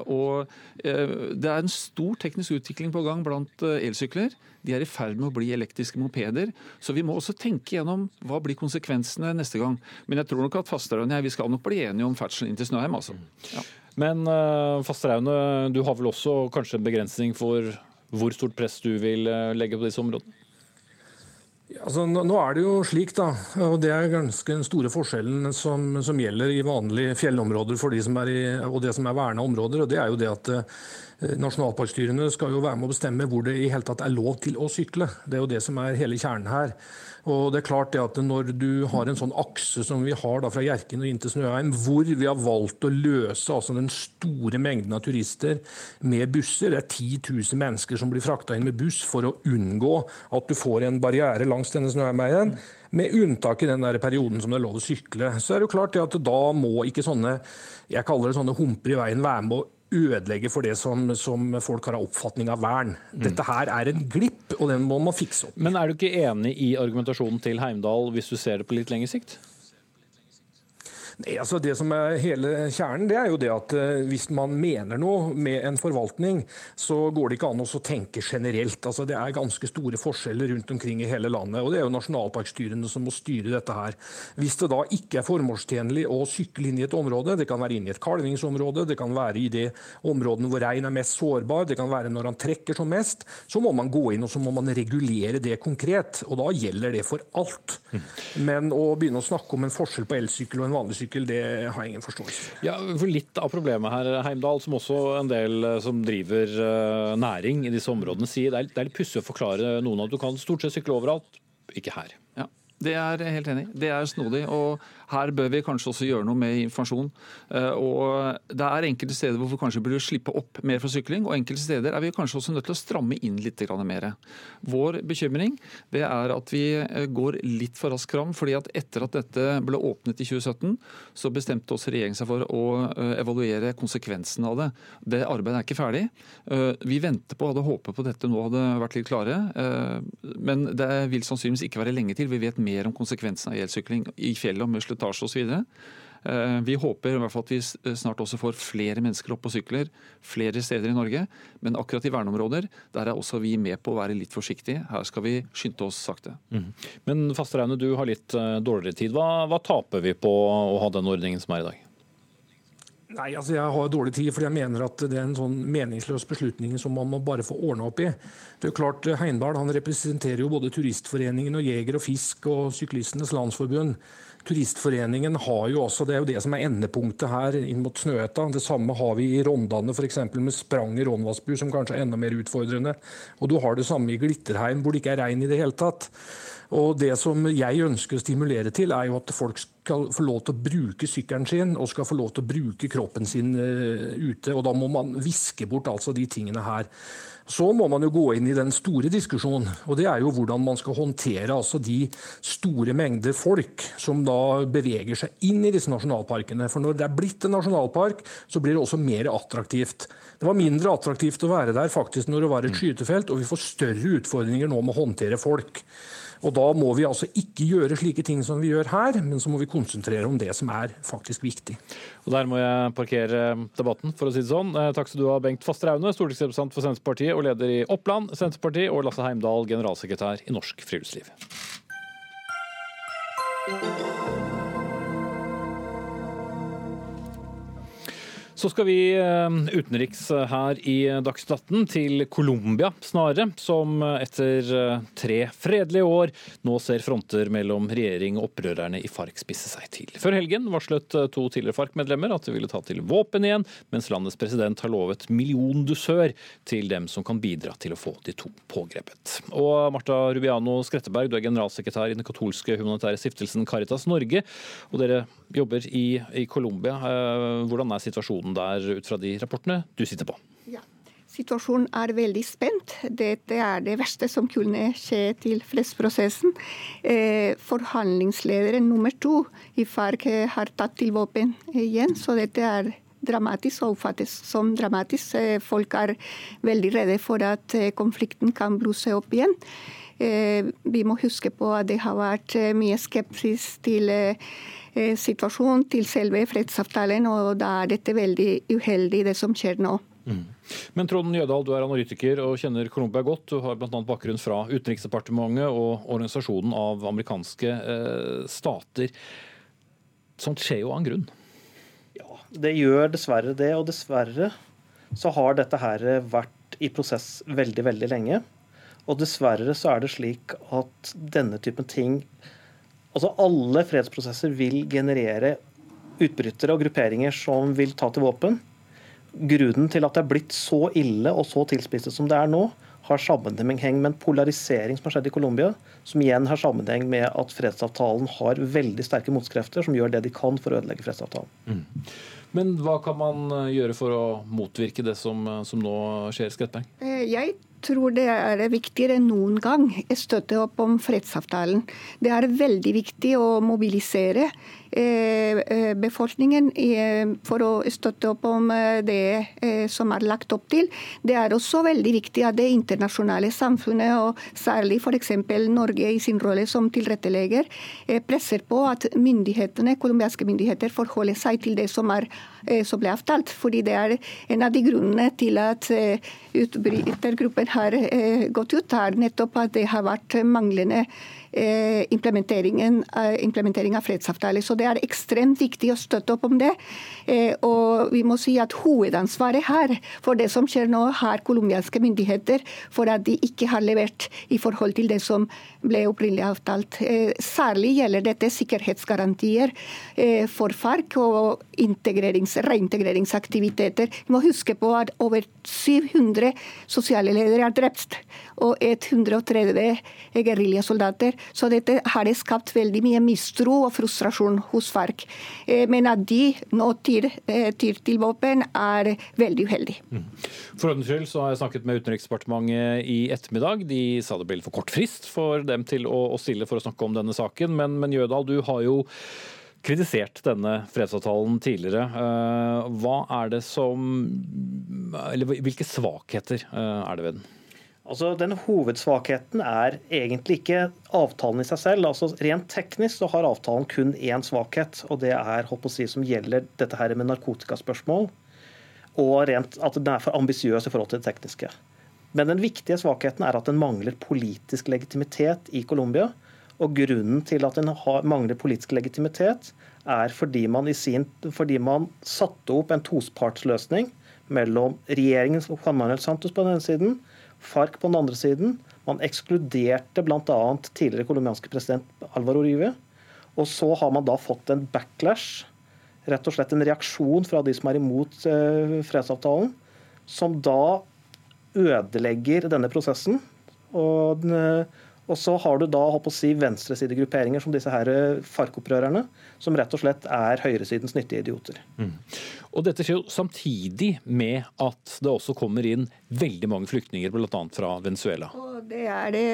Og Det er en stor teknisk utvikling på gang blant elsykler. De er i ferd med å bli elektriske mopeder. Så vi må også tenke gjennom hva blir konsekvensene neste gang. Men jeg tror nok at Fasteraune og jeg vi skal nok bli enige om ferdselen inn til Snøheim. altså. Ja. Men uh, Fasteraune, du har vel også kanskje en begrensning for hvor stort press du vil uh, legge på disse områdene? Altså, nå er det jo slik, da, og det er ganske den store forskjellen som, som gjelder i vanlige fjellområder for de som er i, og det som er verna områder. og det er jo det at Eh, nasjonalparkstyrene skal jo være med å bestemme hvor det i hele tatt er lov til å sykle. Det er jo det som er hele kjernen her. Og det er klart det at Når du har en sånn akse som vi har da fra Hjerkinn og inn til Snøheim, hvor vi har valgt å løse altså den store mengden av turister med busser, det er 10 000 mennesker som blir frakta inn med buss for å unngå at du får en barriere langs denne Snøheimveien, med unntak i den der perioden som det er lov å sykle, så er det jo klart det at da må ikke sånne jeg kaller det sånne humper i veien være med å ødelegge for det som, som, folk har av oppfatning av vern. Mm. Dette her er en glipp, og den må man fikse opp. Men er du ikke enig i argumentasjonen til Heimdal hvis du ser det på litt lengre sikt? Nei, altså Det som er hele kjernen, det er jo det at uh, hvis man mener noe med en forvaltning, så går det ikke an å tenke generelt. Altså Det er ganske store forskjeller rundt omkring i hele landet. og Det er jo nasjonalparkstyrene som må styre dette her. Hvis det da ikke er formålstjenlig å sykle inn i et område, det kan være inn i et kalvingsområde, det kan være i det områdene hvor rein er mest sårbar, det kan være når han trekker som mest, så må man gå inn og så må man regulere det konkret. Og da gjelder det for alt. Mm. Men å begynne å snakke om en forskjell på elsykkel og en vanlig sykkel motorsykkel, det har jeg ingen forståelse for. Ja, for Litt av problemet her, Heimdal, som også en del eh, som driver uh, næring i disse områdene sier, det er, det er litt pussig å forklare noen at du kan stort sett sykle overalt, ikke her. Ja, Det er jeg helt enig i. Det er snodig. og her bør vi kanskje også gjøre noe med informasjon. Eh, og Det er enkelte steder hvor vi kanskje burde slippe opp mer for sykling, og enkelte steder er vi kanskje også nødt til å stramme inn litt mer. Vår bekymring det er at vi eh, går litt for raskt fram. fordi at etter at dette ble åpnet i 2017, så bestemte også regjeringen seg for å eh, evaluere konsekvensene av det. Det arbeidet er ikke ferdig. Vi venter på, hadde håpet på dette nå hadde vært litt klare. Men det vil sannsynligvis ikke være lenge til. Vi vet mer om konsekvensene av elsykling i fjellet og med slitasje osv. Eh, vi håper i hvert fall at vi snart også får flere mennesker opp på sykler flere steder i Norge. Men akkurat i verneområder der er også vi med på å være litt forsiktige. Her skal vi skynde oss sakte. Mm. Men Fasteraune, du har litt eh, dårligere tid. Hva, hva taper vi på å ha den ordningen som er i dag? Nei, altså Jeg har dårlig tid, fordi jeg mener at det er en sånn meningsløs beslutning som man må bare få ordna opp i. Det er jo klart, Heindal han representerer jo både Turistforeningen og Jeger og Fisk og Syklistenes Landsforbund. Turistforeningen har jo også, Det er jo det som er endepunktet her inn mot Snøhetta. Det samme har vi i Rondane, f.eks. med sprang i Ronvassbu, som kanskje er enda mer utfordrende. Og du har det samme i Glitterheim, hvor det ikke er regn i det hele tatt. Og Det som jeg ønsker å stimulere til, er jo at folk skal få lov til å bruke sykkelen sin og skal få lov til å bruke kroppen sin uh, ute. og Da må man viske bort altså de tingene her. Så må man jo gå inn i den store diskusjonen, og det er jo hvordan man skal håndtere altså de store mengder folk som da beveger seg inn i disse nasjonalparkene. For når det er blitt en nasjonalpark, så blir det også mer attraktivt. Det var mindre attraktivt å være der faktisk når det var et skytefelt, og vi får større utfordringer nå med å håndtere folk. Og Da må vi altså ikke gjøre slike ting som vi gjør her, men så må vi konsentrere om det som er faktisk viktig. Og Der må jeg parkere debatten, for å si det sånn. Eh, takk skal du ha, Bengt Fasteraune, stortingsrepresentant for Senterpartiet og leder i Oppland Senterparti, og Lasse Heimdal, generalsekretær i Norsk Friluftsliv. Så skal vi eh, utenriks eh, her i Dagsnytt 18 til Colombia snarere, som etter eh, tre fredelige år nå ser fronter mellom regjering og opprørerne i FARC spisse seg til. Før helgen varslet to tidligere FARC-medlemmer at de ville ta til våpen igjen, mens landets president har lovet milliondusør til dem som kan bidra til å få de to pågrepet. Og Marta Rubiano Skretteberg, du er generalsekretær i den katolske humanitære stiftelsen Caritas Norge, og dere jobber i, i Colombia. Hvordan er situasjonen? Situasjonen der ut fra de rapportene du sitter på? Ja. Situasjonen er veldig spent. Dette er det verste som kunne skje til fredsprosessen. Eh, forhandlingslederen nummer to i FARC har tatt til våpen igjen, så dette er dramatisk og oppfattes som dramatisk. Eh, folk er veldig redde for at eh, konflikten kan blusse opp igjen. Eh, vi må huske på at det har vært mye skepsis til Eh, situasjon til selve fredsavtalen, og da er dette veldig uheldig, det som skjer nå. Mm. Men Trond Jødal, du er analytiker og kjenner Colombia godt. Du har bl.a. bakgrunn fra Utenriksdepartementet og Organisasjonen av amerikanske eh, stater. Sånt skjer jo av en grunn? Ja, det gjør dessverre det. Og dessverre så har dette her vært i prosess veldig, veldig lenge. Og dessverre så er det slik at denne typen ting Altså Alle fredsprosesser vil generere utbrytere og grupperinger som vil ta til våpen. Grunnen til at det er blitt så ille og så tilspisset som det er nå, har sammenheng med en polarisering som har skjedd i Colombia, som igjen har sammenheng med at fredsavtalen har veldig sterke motkrefter som gjør det de kan for å ødelegge fredsavtalen. Mm. Men hva kan man eh, gjøre for å motvirke det som, eh, som nå skjer, Skretberg? Eh, jeg tror det er viktigere enn noen gang å støtte opp om fredsavtalen. Det er veldig viktig å mobilisere befolkningen for å støtte opp om eh, det som er lagt opp til. Det er også veldig viktig at det internasjonale samfunnet, og særlig f.eks. Norge i sin rolle som tilrettelegger, presser på at myndighetene, colombianske myndigheter forholder seg til det som, er, som ble avtalt. Fordi det er en av de grunnene til at utbrytergruppen har gått ut, er nettopp at det har vært manglende Eh, implementeringen, eh, implementering av fredsavtaler. Så det er ekstremt viktig å støtte opp om det. Eh, og vi må si at hovedansvaret her for det som skjer nå, har colombianske myndigheter for at de ikke har levert i forhold til det som ble opprinnelig avtalt. Særlig gjelder dette sikkerhetsgarantier for FARC og reintegreringsaktiviteter. Vi må huske på at over 700 sosiale ledere er drept, og 130 geriljasoldater. Så dette har skapt veldig mye mistro og frustrasjon hos FARC. Eh, men at de nå tyr, eh, tyr til våpen, er veldig uheldig. Mm. For ordens skyld så har jeg snakket med Utenriksdepartementet i ettermiddag. De sa det ble for kort frist for dem til å, å stille for å snakke om denne saken. Men, men Jødal, du har jo kritisert denne fredsavtalen tidligere. Eh, hva er det som Eller hvilke svakheter er det ved den? Altså, den Hovedsvakheten er egentlig ikke avtalen i seg selv. Altså, rent teknisk så har avtalen kun én svakhet, og det er å si, som gjelder dette her med narkotikaspørsmål. Og rent, at den er for ambisiøs i forhold til det tekniske. Men den viktige svakheten er at den mangler politisk legitimitet i Colombia. Og grunnen til at den har, mangler politisk legitimitet, er fordi man, sin, fordi man satte opp en tospartsløsning mellom regjeringen Juan Manuel Santos på den ene siden FARC på den andre siden. Man ekskluderte bl.a. tidligere colombianske president Alvaro Rive. Og så har man da fått en backlash, rett og slett en reaksjon fra de som er imot eh, fredsavtalen, som da ødelegger denne prosessen. Og, Og så har du da håper å si, venstresidegrupperinger som disse her eh, FARC-opprørerne, som rett og slett er høyresidens nyttige idioter. Mm. Og Dette skjer jo samtidig med at det også kommer inn veldig mange flyktninger, bl.a. fra Venezuela. Og det er det,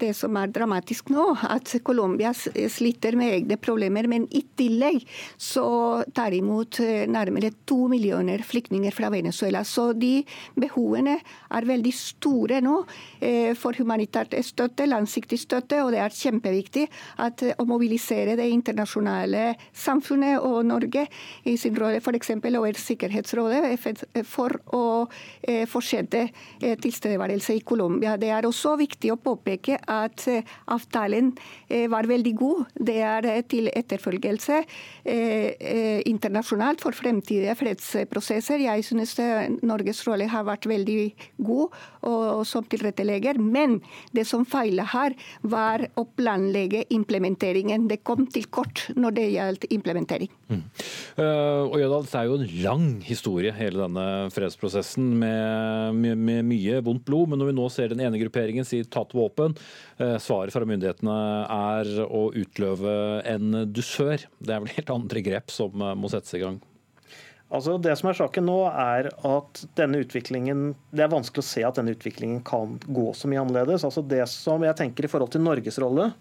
det, som er dramatisk nå, at Colombia sliter med egne problemer. Men i tillegg så tar de imot eh, nærmere to millioner flyktninger fra Venezuela. Så de behovene er veldig store nå eh, for humanitært støtte langsiktig støtte, og det er kjempeviktig at, å mobilisere det internasjonale samfunnet og Norge i sin rolle f.eks. over Sikkerhetsrådet for å eh, fortsette eh, tilstedeværelse i Colombia. Det er også viktig å påpeke at eh, avtalen var veldig god. Det er til etterfølgelse internasjonalt for fremtidige fredsprosesser. Jeg synes Norges rolle har vært veldig god og som tilrettelegger. Men det som feilet her var å planlegge implementeringen. Det kom til kort når det gjaldt implementering. Mm. Uh, og Jødal, Det er jo en lang historie, hele denne fredsprosessen, med, med, med, mye vondt blod. Men når vi nå ser den ene grupperingen si tatt våpen, uh, svaret fra myndighetene er å utløve en dusør. Det er vel helt andre grep som uh, må settes i gang? Altså Det som er saken nå, er at denne utviklingen Det er vanskelig å se at denne utviklingen kan gå så mye annerledes. Altså Det som jeg tenker i forhold til Norges rolle,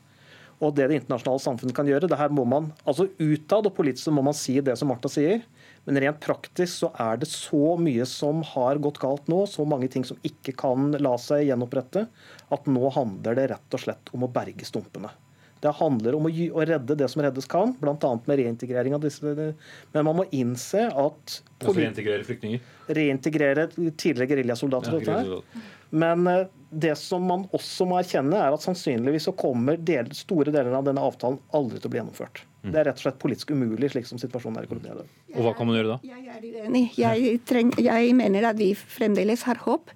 og det det internasjonale samfunnet kan gjøre det her må man, altså Utad og politisk må man si det som Martha sier, men rent praktisk så er det så mye som har gått galt nå, så mange ting som ikke kan la seg gjenopprette, at nå handler det rett og slett om å berge stumpene. Det handler om å, redde det som reddes kan, bl.a. med reintegrering av disse. Men man må innse at Altså reintegrere flyktninger? Reintegrere tidligere geriljasoldater. Ja, Men eh, det som man også må erkjenne, er at sannsynligvis så kommer del, store deler av denne avtalen aldri til å bli gjennomført. Mm. Det er rett og slett politisk umulig, slik som situasjonen er i Colombia. Og hva kan man gjøre da? Jeg er uenig. Jeg, treng, jeg mener at vi fremdeles har håp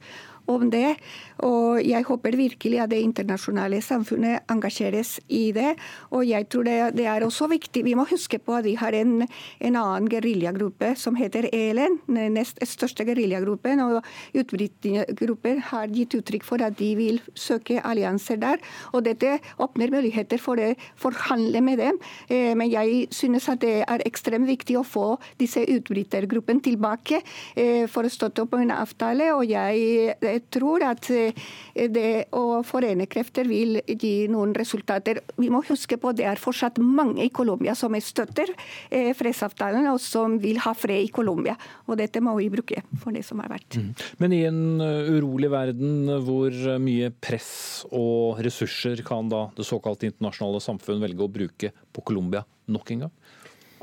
om det. Og jeg håper virkelig at det internasjonale samfunnet engasjeres i det. Og jeg tror det, det er også viktig Vi må huske på at vi har en, en annen geriljagruppe som heter ELN, den nest største geriljagruppen. Og utbrytergrupper har gitt uttrykk for at de vil søke allianser der. Og dette åpner muligheter for å forhandle med dem. Eh, men jeg synes at det er ekstremt viktig å få disse utbrytergruppene tilbake eh, for å støtte opp om en avtale. Og jeg tror at eh, det å forene krefter vil gi noen resultater. Vi må huske på det er fortsatt mange i Colombia som støtter eh, fredsavtalen, og som vil ha fred i Colombia. Og dette må vi bruke for det som har vært. Mm. Men i en eh, urolig verden, hvor mye press og ressurser kan da det såkalte internasjonale samfunn velge å bruke på Colombia nok en gang?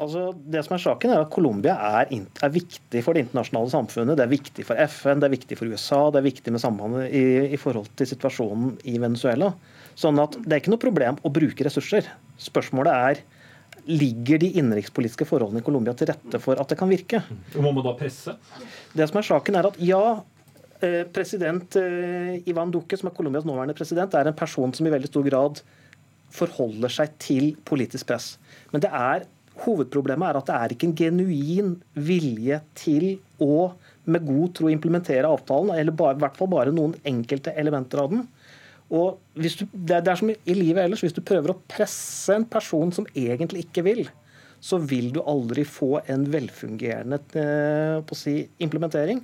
Altså, det som er saken er at Colombia er, er, viktig for det internasjonale samfunnet. Det er viktig for FN, det er viktig for USA, det er viktig med sambandet i, i, forhold til situasjonen i Venezuela. Sånn at Det er ikke noe problem å bruke ressurser. Spørsmålet er ligger de innenrikspolitiske forholdene i Colombia til rette for at det kan virke. Må man da presse? Det som er saken er at ja, eh, president eh, Ivan Duque, som er Colombias nåværende president, er en person som i veldig stor grad forholder seg til politisk press. Men det er Hovedproblemet er at det er ikke en genuin vilje til å med god tro implementere avtalen, eller bare, i hvert fall bare noen enkelte elementer av den. Og du, det, er som i livet ellers, Hvis du prøver å presse en person som egentlig ikke vil, så vil du aldri få en velfungerende eh, si, implementering.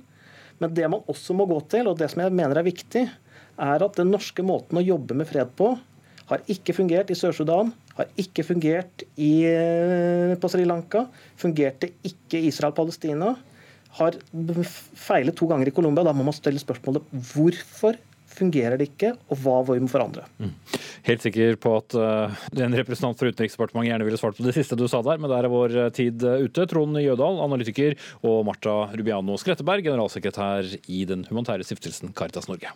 Men det man også må gå til, og det som jeg mener er viktig, er at den norske måten å jobbe med fred på har ikke fungert i Sør-Sudan, har ikke fungert i, eh, på Sri Lanka, fungerte ikke Israel-Palestina. Har feilet to ganger i Colombia. Da må man stille spørsmålet hvorfor fungerer det ikke, og hva vi må forandre. Mm. Helt sikker på at uh, en representant for Utenriksdepartementet gjerne ville svart på det siste du sa der, men der er vår eh, tid ute. Trond Jødal, analytiker, og Marta Rubiano Skretteberg, generalsekretær i den humanitære stiftelsen Caritas Norge.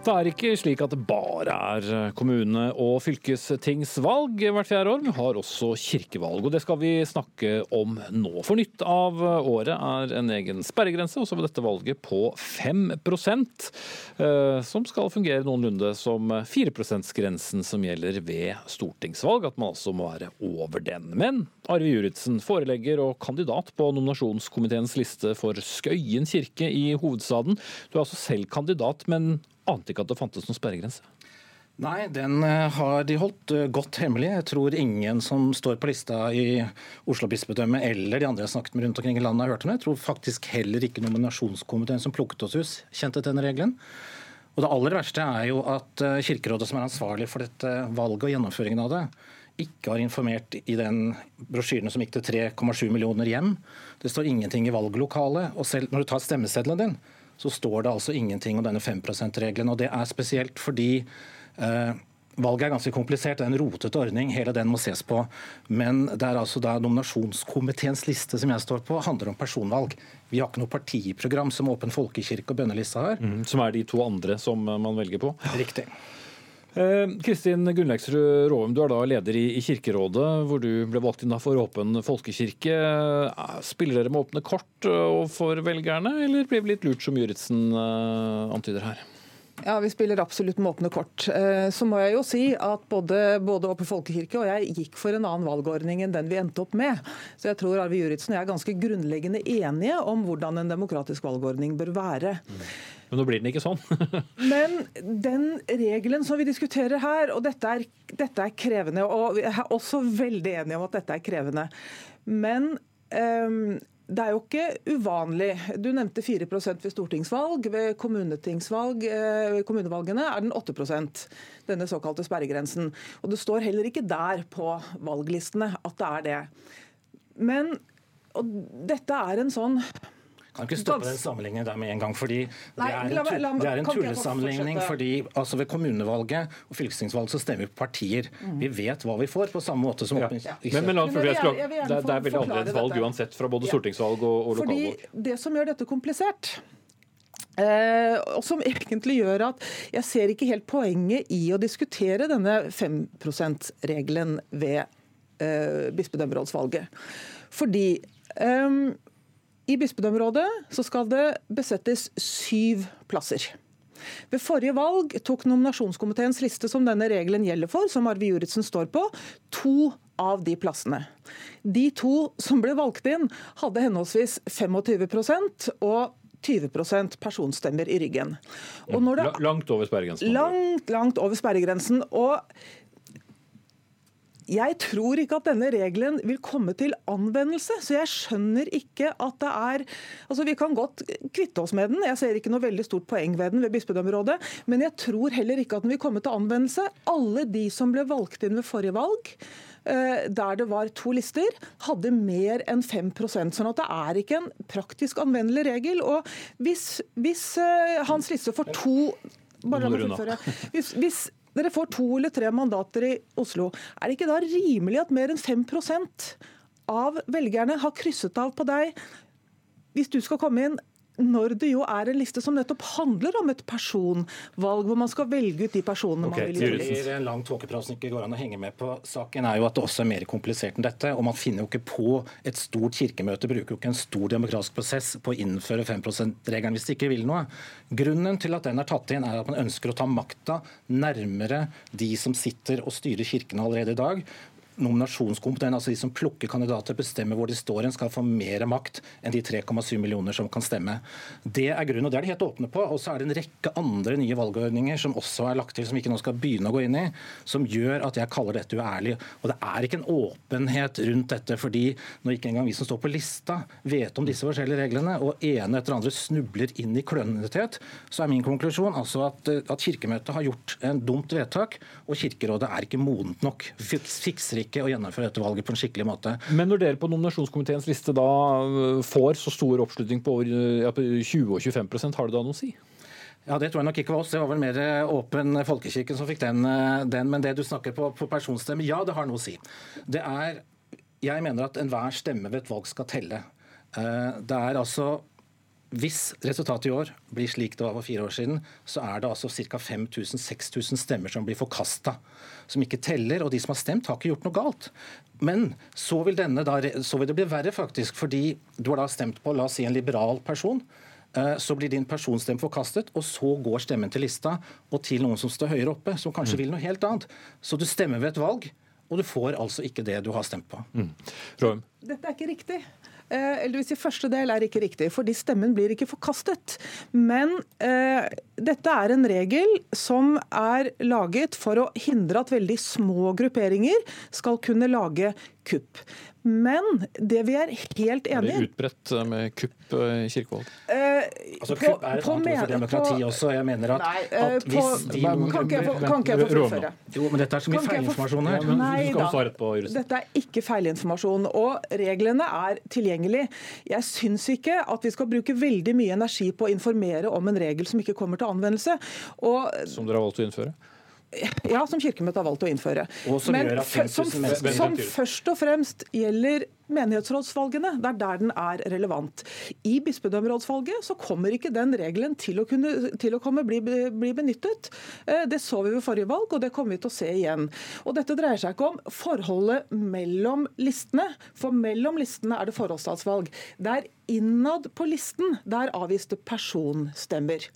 Det er ikke slik at det bare er kommune- og fylkestingsvalg hvert fjerde år. Vi har også kirkevalg, og det skal vi snakke om nå. For nytt av året er en egen sperregrense, også ved dette valget på 5 eh, som skal fungere noenlunde som 4 %-grensen som gjelder ved stortingsvalg. At man altså må være over den. Men Arve Juritzen, forelegger og kandidat på nominasjonskomiteens liste for Skøyen kirke i hovedstaden. Du er altså selv kandidat, men ante ikke at det fantes noen sperregrense? Nei, den eh, har de holdt eh, godt hemmelig. Jeg tror ingen som står på lista i Oslo bispedømme eller de andre jeg har snakket med rundt omkring i landet har hørt om det. Jeg tror faktisk heller ikke nominasjonskomiteen som plukket oss ut, kjente denne regelen. Og Det aller verste er jo at eh, Kirkerådet, som er ansvarlig for dette valget og gjennomføringen av det, ikke har informert i den brosjyren som gikk til 3,7 millioner hjem. Det står ingenting i valglokalet. Og selv når du tar stemmeseddelen din, så står det altså ingenting om denne 5 %-regelen. og Det er spesielt fordi eh, Valget er ganske komplisert, det er en rotete ordning, hele den må ses på. Men det er altså da nominasjonskomiteens liste som jeg står på, handler om personvalg. Vi har ikke noe partiprogram som Åpen folkekirke og bønnelista har. Mm, som er de to andre som man velger på? Riktig. Eh, Kristin Gunnleiksrud Råum, du er da leder i, Kirkerådet, hvor du ble valgt inn for Åpen folkekirke. Eh, spiller dere med åpne kort overfor for velgerne, eller blir vi litt lurt, som Juritzen antyder her? Ja, Vi spiller absolutt med åpne kort. Så må jeg jo si at både, både Åpen folkekirke og jeg gikk for en annen valgordning enn den vi endte opp med. Så jeg tror Arve Juritzen og jeg er ganske grunnleggende enige om hvordan en demokratisk valgordning bør være. Men nå blir den ikke sånn. [LAUGHS] Men den regelen som vi diskuterer her, og dette er, dette er, krevende, og jeg er også veldig enig om at dette er krevende. Men um, det er jo ikke uvanlig. Du nevnte 4% ved stortingsvalg. Ved eh, kommunevalgene er den 8% denne såkalte sperregrensen. Og det står heller ikke der på valglistene at det er det. Men dette er en sånn kan ikke stoppe den sammenligningen der med en gang. fordi Det er en, det er en tullesammenligning. fordi altså Ved kommunevalget og fylkestingsvalget så stemmer vi på partier. Mm. Vi vet hva vi får, på samme måte som ja. ja. Men, men, men det, det, er veldig annerledes valg uansett, fra både stortingsvalg og, og lokalvalg. Fordi Det som gjør dette komplisert, Eh, og som egentlig gjør at jeg ser ikke helt poenget i å diskutere denne 5 %-regelen ved eh, bispedømmerådsvalget. Fordi eh, i bispedømmerådet så skal det besettes syv plasser. Ved forrige valg tok nominasjonskomiteens liste som denne regelen gjelder for, som Arve Juritzen står på, to av de plassene. De to som ble valgt inn, hadde henholdsvis 25% og 20% personstemmer i ryggen. Det, langt over sperregrensen? Langt, langt over sperregrensen. Og jeg tror ikke at denne regelen vil komme til anvendelse, så jeg skjønner ikke at det er Altså, Vi kan godt kvitte oss med den, jeg ser ikke noe veldig stort poeng ved den ved bispedømmerådet, men jeg tror heller ikke at den vil komme til anvendelse. Alle de som ble valgt inn ved forrige valg, eh, der det var to lister, hadde mer enn 5% sånn at det er ikke en praktisk anvendelig regel. Og hvis, hvis eh, Hans Lisse får to bare la meg fullføre. Hvis, hvis dere får to eller tre mandater i Oslo. Er det ikke da rimelig at mer enn 5% av velgerne har krysset av på deg hvis du skal komme inn når det jo er en liste som nettopp handler om et personvalg, hvor man skal velge ut de personene okay, man vil gjøre. Det er en lang tåkeprat som ikke går an å henge med på. Saken er jo at det også er mer komplisert enn dette. og Man finner jo ikke på et stort kirkemøte, bruker jo ikke en stor demokratisk prosess på å innføre 5 %-regelen hvis de ikke vil noe. Grunnen til at den er tatt inn, er at man ønsker å ta makta nærmere de som sitter og styrer kirkene allerede i dag nominasjonskomiteen, altså de som plukker kandidater, bestemmer hvor de står hen, skal få mer makt enn de 3,7 millioner som kan stemme. Det er grunnen, og det er de helt åpne på. Og så er det en rekke andre nye valgordninger som også er lagt til, som vi ikke nå skal begynne å gå inn i, som gjør at jeg kaller dette uærlig. Og det er ikke en åpenhet rundt dette, fordi når ikke engang vi som står på lista vet om disse forskjellige reglene, og ene etter andre snubler inn i klønetet, så er min konklusjon altså at, at Kirkemøtet har gjort en dumt vedtak, og Kirkerådet er ikke modent nok. Fikser ikke ikke å gjennomføre dette valget på en skikkelig måte. Men når dere på nominasjonskomiteens liste da øh, får så stor oppslutning på over 20 og 25% har det da noe å si? Ja, Det tror jeg nok ikke var oss. Det var vel mer øh, Åpen folkekirke som fikk den, øh, den. Men det du snakker på, på personstemme, ja, det har noe å si. Det er, Jeg mener at enhver stemme ved et valg skal telle. Det er altså hvis resultatet i år blir slik det var for fire år siden, så er det altså ca. 5000-6000 stemmer som blir forkasta, som ikke teller. Og de som har stemt, har ikke gjort noe galt. Men så vil, denne da, så vil det bli verre, faktisk, fordi du har da stemt på la oss si, en liberal person. Eh, så blir din personstemme forkastet, og så går stemmen til lista og til noen som står høyere oppe, som kanskje mm. vil noe helt annet. Så du stemmer ved et valg, og du får altså ikke det du har stemt på. Mm. Dette er ikke riktig. Eh, eller hvis i første del er ikke riktig, fordi stemmen blir ikke forkastet. Men eh, dette er en regel som er laget for å hindre at veldig små grupperinger skal kunne lage kupp. Men det vi er helt enig i Er det utbredt eh, med kupp i kirkevalg? Eh, altså, kupp er et annet ord for demokrati på, også. Jeg mener at, nei, at hvis hvis de Kan ikke jeg få, kan ikke jeg få fullføre? Jo, men dette er så mye feilinformasjon her. Ja, nei da. Dette er ikke feilinformasjon. Og reglene er tilgjengelig. Jeg syns ikke at vi skal bruke veldig mye energi på å informere om en regel som ikke kommer til anvendelse. Og, som dere har valgt å innføre? Ja, som Kirkemøtet har valgt å innføre. Som Men som, som, først og fremst gjelder menighetsrådsvalgene. Det er der den er relevant. I bispedømmerådsvalget så kommer ikke den regelen til å, kunne, til å komme bli, bli, benyttet. Eh, det så vi ved forrige valg, og det kommer vi til å se igjen. Og Dette dreier seg ikke om forholdet mellom listene, for mellom listene er det forholdsstatsvalg. Det er innad på listen der avviste personstemmer.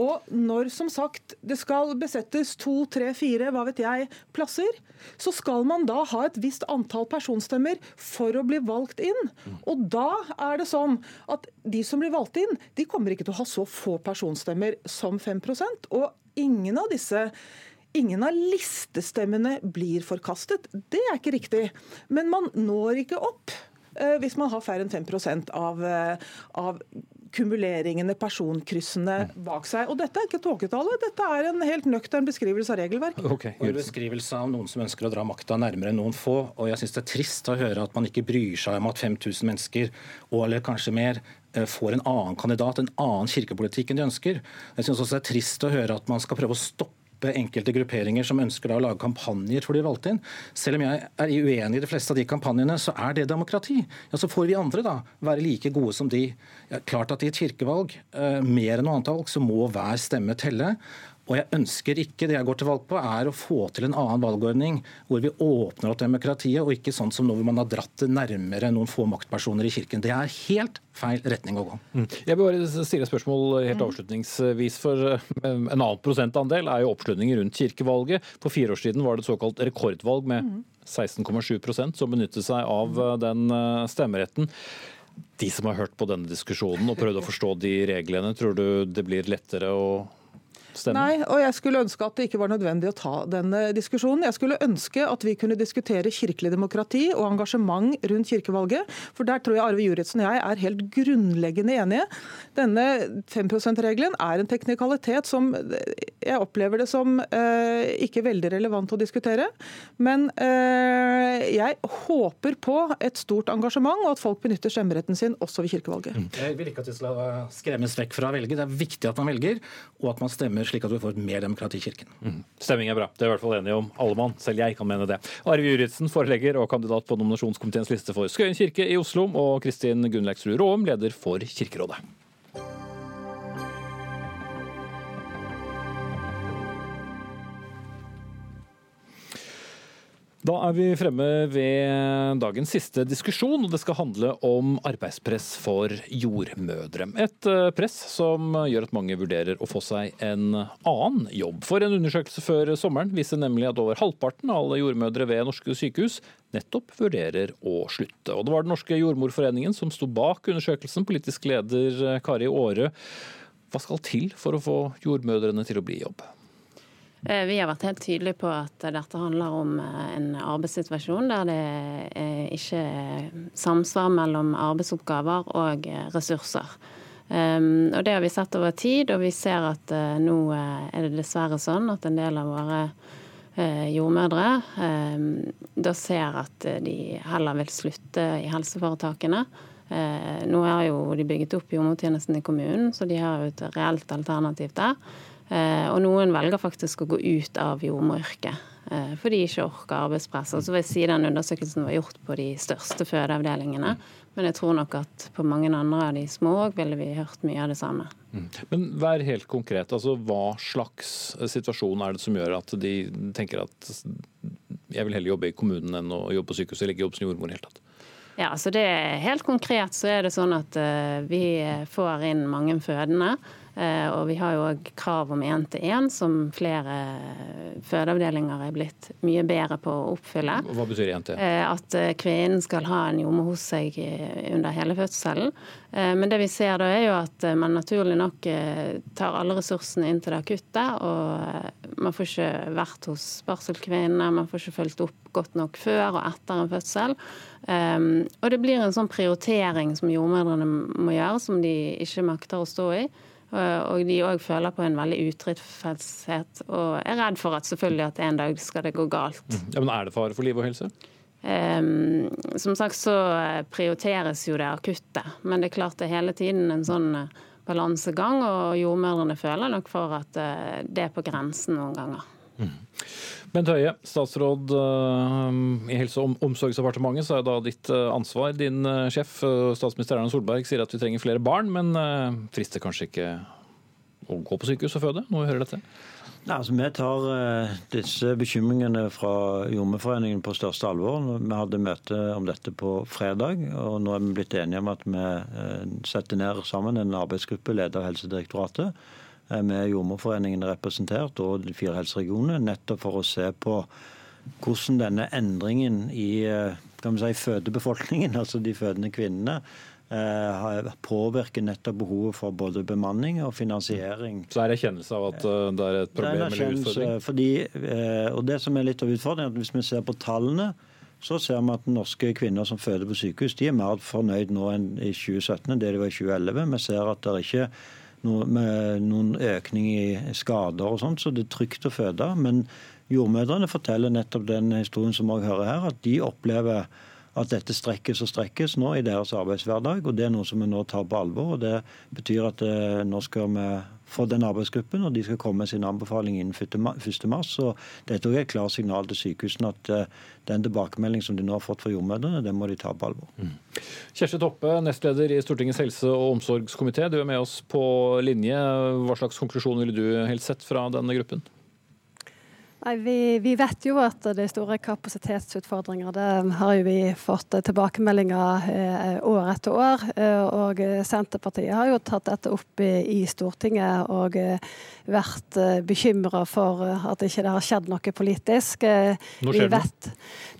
Og når som sagt det skal besettes to, tre, fire, hva vet jeg, plasser, så skal man da ha et visst antall personstemmer for å bli valgt inn. Og da er det sånn at de som blir valgt inn, de kommer ikke til å ha så få personstemmer som 5% Og ingen av disse Ingen av listestemmene blir forkastet. Det er ikke riktig. Men man når ikke opp eh, hvis man har færre enn 5 av, eh, av kumuleringene, personkryssene bak seg. Og dette er ikke tåketale, dette er en helt nøktern beskrivelse av regelverk. Okay, en beskrivelse av noen som ønsker å dra makta nærmere noen få. Og jeg syns det er trist å høre at man ikke bryr seg om at 5000 mennesker, og eller kanskje mer, eh, får en annen kandidat, en annen kirkepolitikk enn de ønsker. Jeg syns også det er trist å høre at man skal prøve å stoppe enkelte grupperinger som ønsker å lage kampanjer for de valgte inn. Selv om jeg er uenig i de fleste av de kampanjene, så er det demokrati. Ja, Så får vi andre da være like gode som de. Ja, klart at i et kirkevalg, eh, mer enn noe annet valg, så må hver stemme telle. Og jeg ønsker ikke, Det jeg går til valg på, er å få til en annen valgordning hvor vi åpner opp demokratiet, og ikke sånn som nå hvor man har dratt det nærmere noen få maktpersoner i kirken. Det er helt feil retning å gå. Mm. Jeg vil bare stille et spørsmål helt mm. avslutningsvis. for eh, En annen prosentandel er jo oppslutningen rundt kirkevalget. For fire år siden var det et såkalt rekordvalg med 16,7 mm. som benyttet seg av eh, den eh, stemmeretten. De som har hørt på denne diskusjonen og prøvd å forstå de reglene, tror du det blir lettere å Stemmer. Nei, og jeg skulle ønske at det ikke var nødvendig å ta denne diskusjonen. Jeg skulle ønske at vi kunne diskutere kirkelig demokrati og engasjement rundt kirkevalget. For der tror jeg Arve Juritzen og jeg er helt grunnleggende enige. Denne 5 %-regelen er en teknikalitet som jeg opplever det som eh, ikke veldig relevant å diskutere. Men eh, jeg håper på et stort engasjement, og at folk benytter stemmeretten sin også ved kirkevalget. Mm. Jeg vil ikke at vi skal skremmes vekk fra å velge. Det er viktig at man velger, og at man stemmer stemmer, slik at vi får mer demokrati i Kirken. Mm. Stemming er bra. Det er i hvert fall enige om alle mann. Selv jeg kan mene det. Arve Juritzen, forelegger og kandidat på nominasjonskomiteens liste for Skøyen kirke i Oslo, og Kristin Gunnleiksrud Råum, leder for Kirkerådet. Da er vi fremme ved dagens siste diskusjon, og det skal handle om arbeidspress for jordmødre. Et eh, press som gjør at mange vurderer å få seg en annen jobb. For en undersøkelse før sommeren viser nemlig at over halvparten av alle jordmødre ved norske sykehus nettopp vurderer å slutte. Og det var Den norske jordmorforeningen som sto bak undersøkelsen, politisk leder Kari Aare. Hva skal til for å få jordmødrene til å bli i jobb? Eh, vi har vært helt tydelige på at dette handler om eh, en arbeidssituasjon der det ikke er samsvar mellom arbeidsoppgaver og ressurser. Ehm, og Det har vi sett over tid, og vi ser at eh, nå er det dessverre sånn at en del av våre jordmødre ehm, da ser at de heller vil slutte i helseforetakene. Nå har jo de bygget opp jordmortjenesten i kommunen, så de har jo et reelt alternativ der. Eh, og noen velger faktisk å gå ut av jordmoryrket. eh, for de ikke orker arbeidspress. Og så vil jeg si Den undersøkelsen var gjort på de største fødeavdelingene. Men jeg tror nok at på mange andre av de små òg ville vi hørt mye av det samme. Mm. Men vær helt konkret. altså Hva slags situasjon er det som gjør at de tenker at jeg vil heller jobbe i kommunen enn å jobbe på sykehuset eller ikke jobbe som jordmor i hele tatt? Ja, altså det Helt konkret så er det sånn at uh, vi får inn mange fødende. Eh, og vi har jo òg krav om én-til-én, som flere fødeavdelinger er blitt mye bedre på å oppfylle. Hva betyr én-til? Eh, at eh, kvinnen skal ha en jordmor hos seg under hele fødselen. Men det vi ser da er jo at man naturlig nok tar alle ressursene inn til det akutte. Og man får ikke vært hos barselkvinnene, man får ikke fulgt opp godt nok før og etter en fødsel. Og det blir en sånn prioritering som jordmødrene må gjøre, som de ikke makter å stå i. Eh, og de òg føler på en veldig utilfredshet og er redd for at selvfølgelig at en dag skal det gå galt. Mm. Ja, men Er det fare for liv og helse? Um, som sagt så prioriteres jo det akutte, men det er klart det er hele tiden en sånn eh, balansegang, og jordmødrene føler nok for at det er på grensen noen ganger. Mm. Bent Høie, statsråd eh, i Helse- og omsorgsdepartementet, så er da ditt eh, ansvar. Din eh, sjef, statsminister Erna Solberg, sier at vi trenger flere barn, men frister kanskje ikke å gå på sykehus og føde når vi hører dette? Nei, altså, vi tar disse bekymringene fra Jordmorforeningen på største alvor. Vi hadde møte om dette på fredag, og nå er vi blitt enige om at vi setter ned sammen en arbeidsgruppe ledet av Helsedirektoratet med Jordmorforeningen representert og de fire helseregionene, nettopp for å se på hvordan denne endringen i kan vi si, fødebefolkningen, [LAUGHS] altså de fødende kvinnene, eh, påvirker nettopp behovet for både bemanning og finansiering. Så er det erkjennelse av at det er et problem eller utfordring? Fordi, og det som er litt av utfordringen, at hvis vi ser på tallene, så ser vi at norske kvinner som føder på sykehus, de er mer fornøyd nå enn i 2017 enn det de var i 2011. Vi ser at det er ikke noe, med noen økning i skader og sånt, så det er trygt å føde. Men jordmødrene forteller nettopp den historien som vi hører her, at de opplever at dette strekkes og strekkes nå i deres arbeidshverdag. og Det er noe som vi nå tar på alvor. og Det betyr at eh, nå skal vi få den arbeidsgruppen, og de skal komme med sin anbefaling innen 1.3. Så dette er et klart signal til sykehusene at eh, den tilbakemeldingen som de nå har fått fra jordmødrene, den må de ta på alvor. Mm. Kjersti Toppe, nestleder i Stortingets helse- og omsorgskomité. Du er med oss på linje. Hva slags konklusjon ville du helst sett fra denne gruppen? Nei, vi, vi, vet jo at det er store kapasitetsutfordringer. Det har jo vi fått tilbakemeldinger eh, år etter år. Eh, og Senterpartiet har jo tatt dette opp i, i Stortinget og eh, vært eh, bekymra for at ikke det har skjedd noe politisk. Eh, Nå skjer det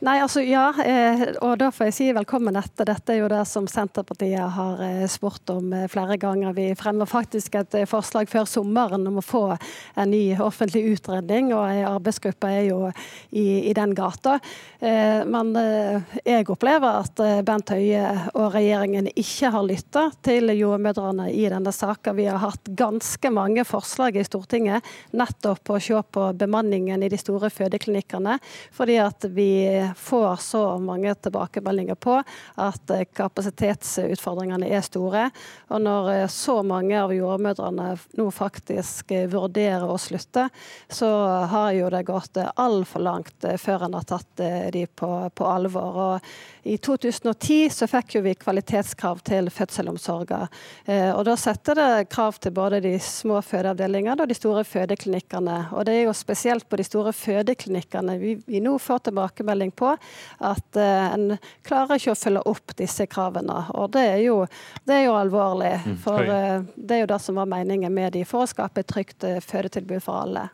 Nei, altså ja. Eh, og da får jeg si velkommen etter. Dette er jo det som Senterpartiet har spurt om flere ganger. Vi fremmer faktisk et forslag før sommeren om å få en ny offentlig utredning. og en arbeidsgruppe er jo i, i den gata. Eh, men eh, jeg opplever at eh, Bent Høie og regjeringen ikke har lytta til jordmødrene i denne saka. Vi har hatt ganske mange forslag i Stortinget nettopp på å se på bemanningen i de store fødeklinikkene, fordi at vi får så mange tilbakemeldinger på at kapasitetsutfordringene er store. Og når så mange av jordmødrene nå faktisk vurderer å slutte, så har jo det gått altfor langt før en har tatt de på, på alvor. Og I 2010 så fikk jo vi kvalitetskrav til fødselsomsorgen. Eh, og da setter det krav til både de små fødeavdelingene og de store fødeklinikkene. Og det er jo spesielt på de store fødeklinikkene vi, vi nå får tilbakemelding på at eh, en klarer ikke å følge opp disse kravene. Og det er jo, det er jo alvorlig. Mm, for eh, det er jo det som var meningen med de, for å skape et trygt eh, fødetilbud for alle.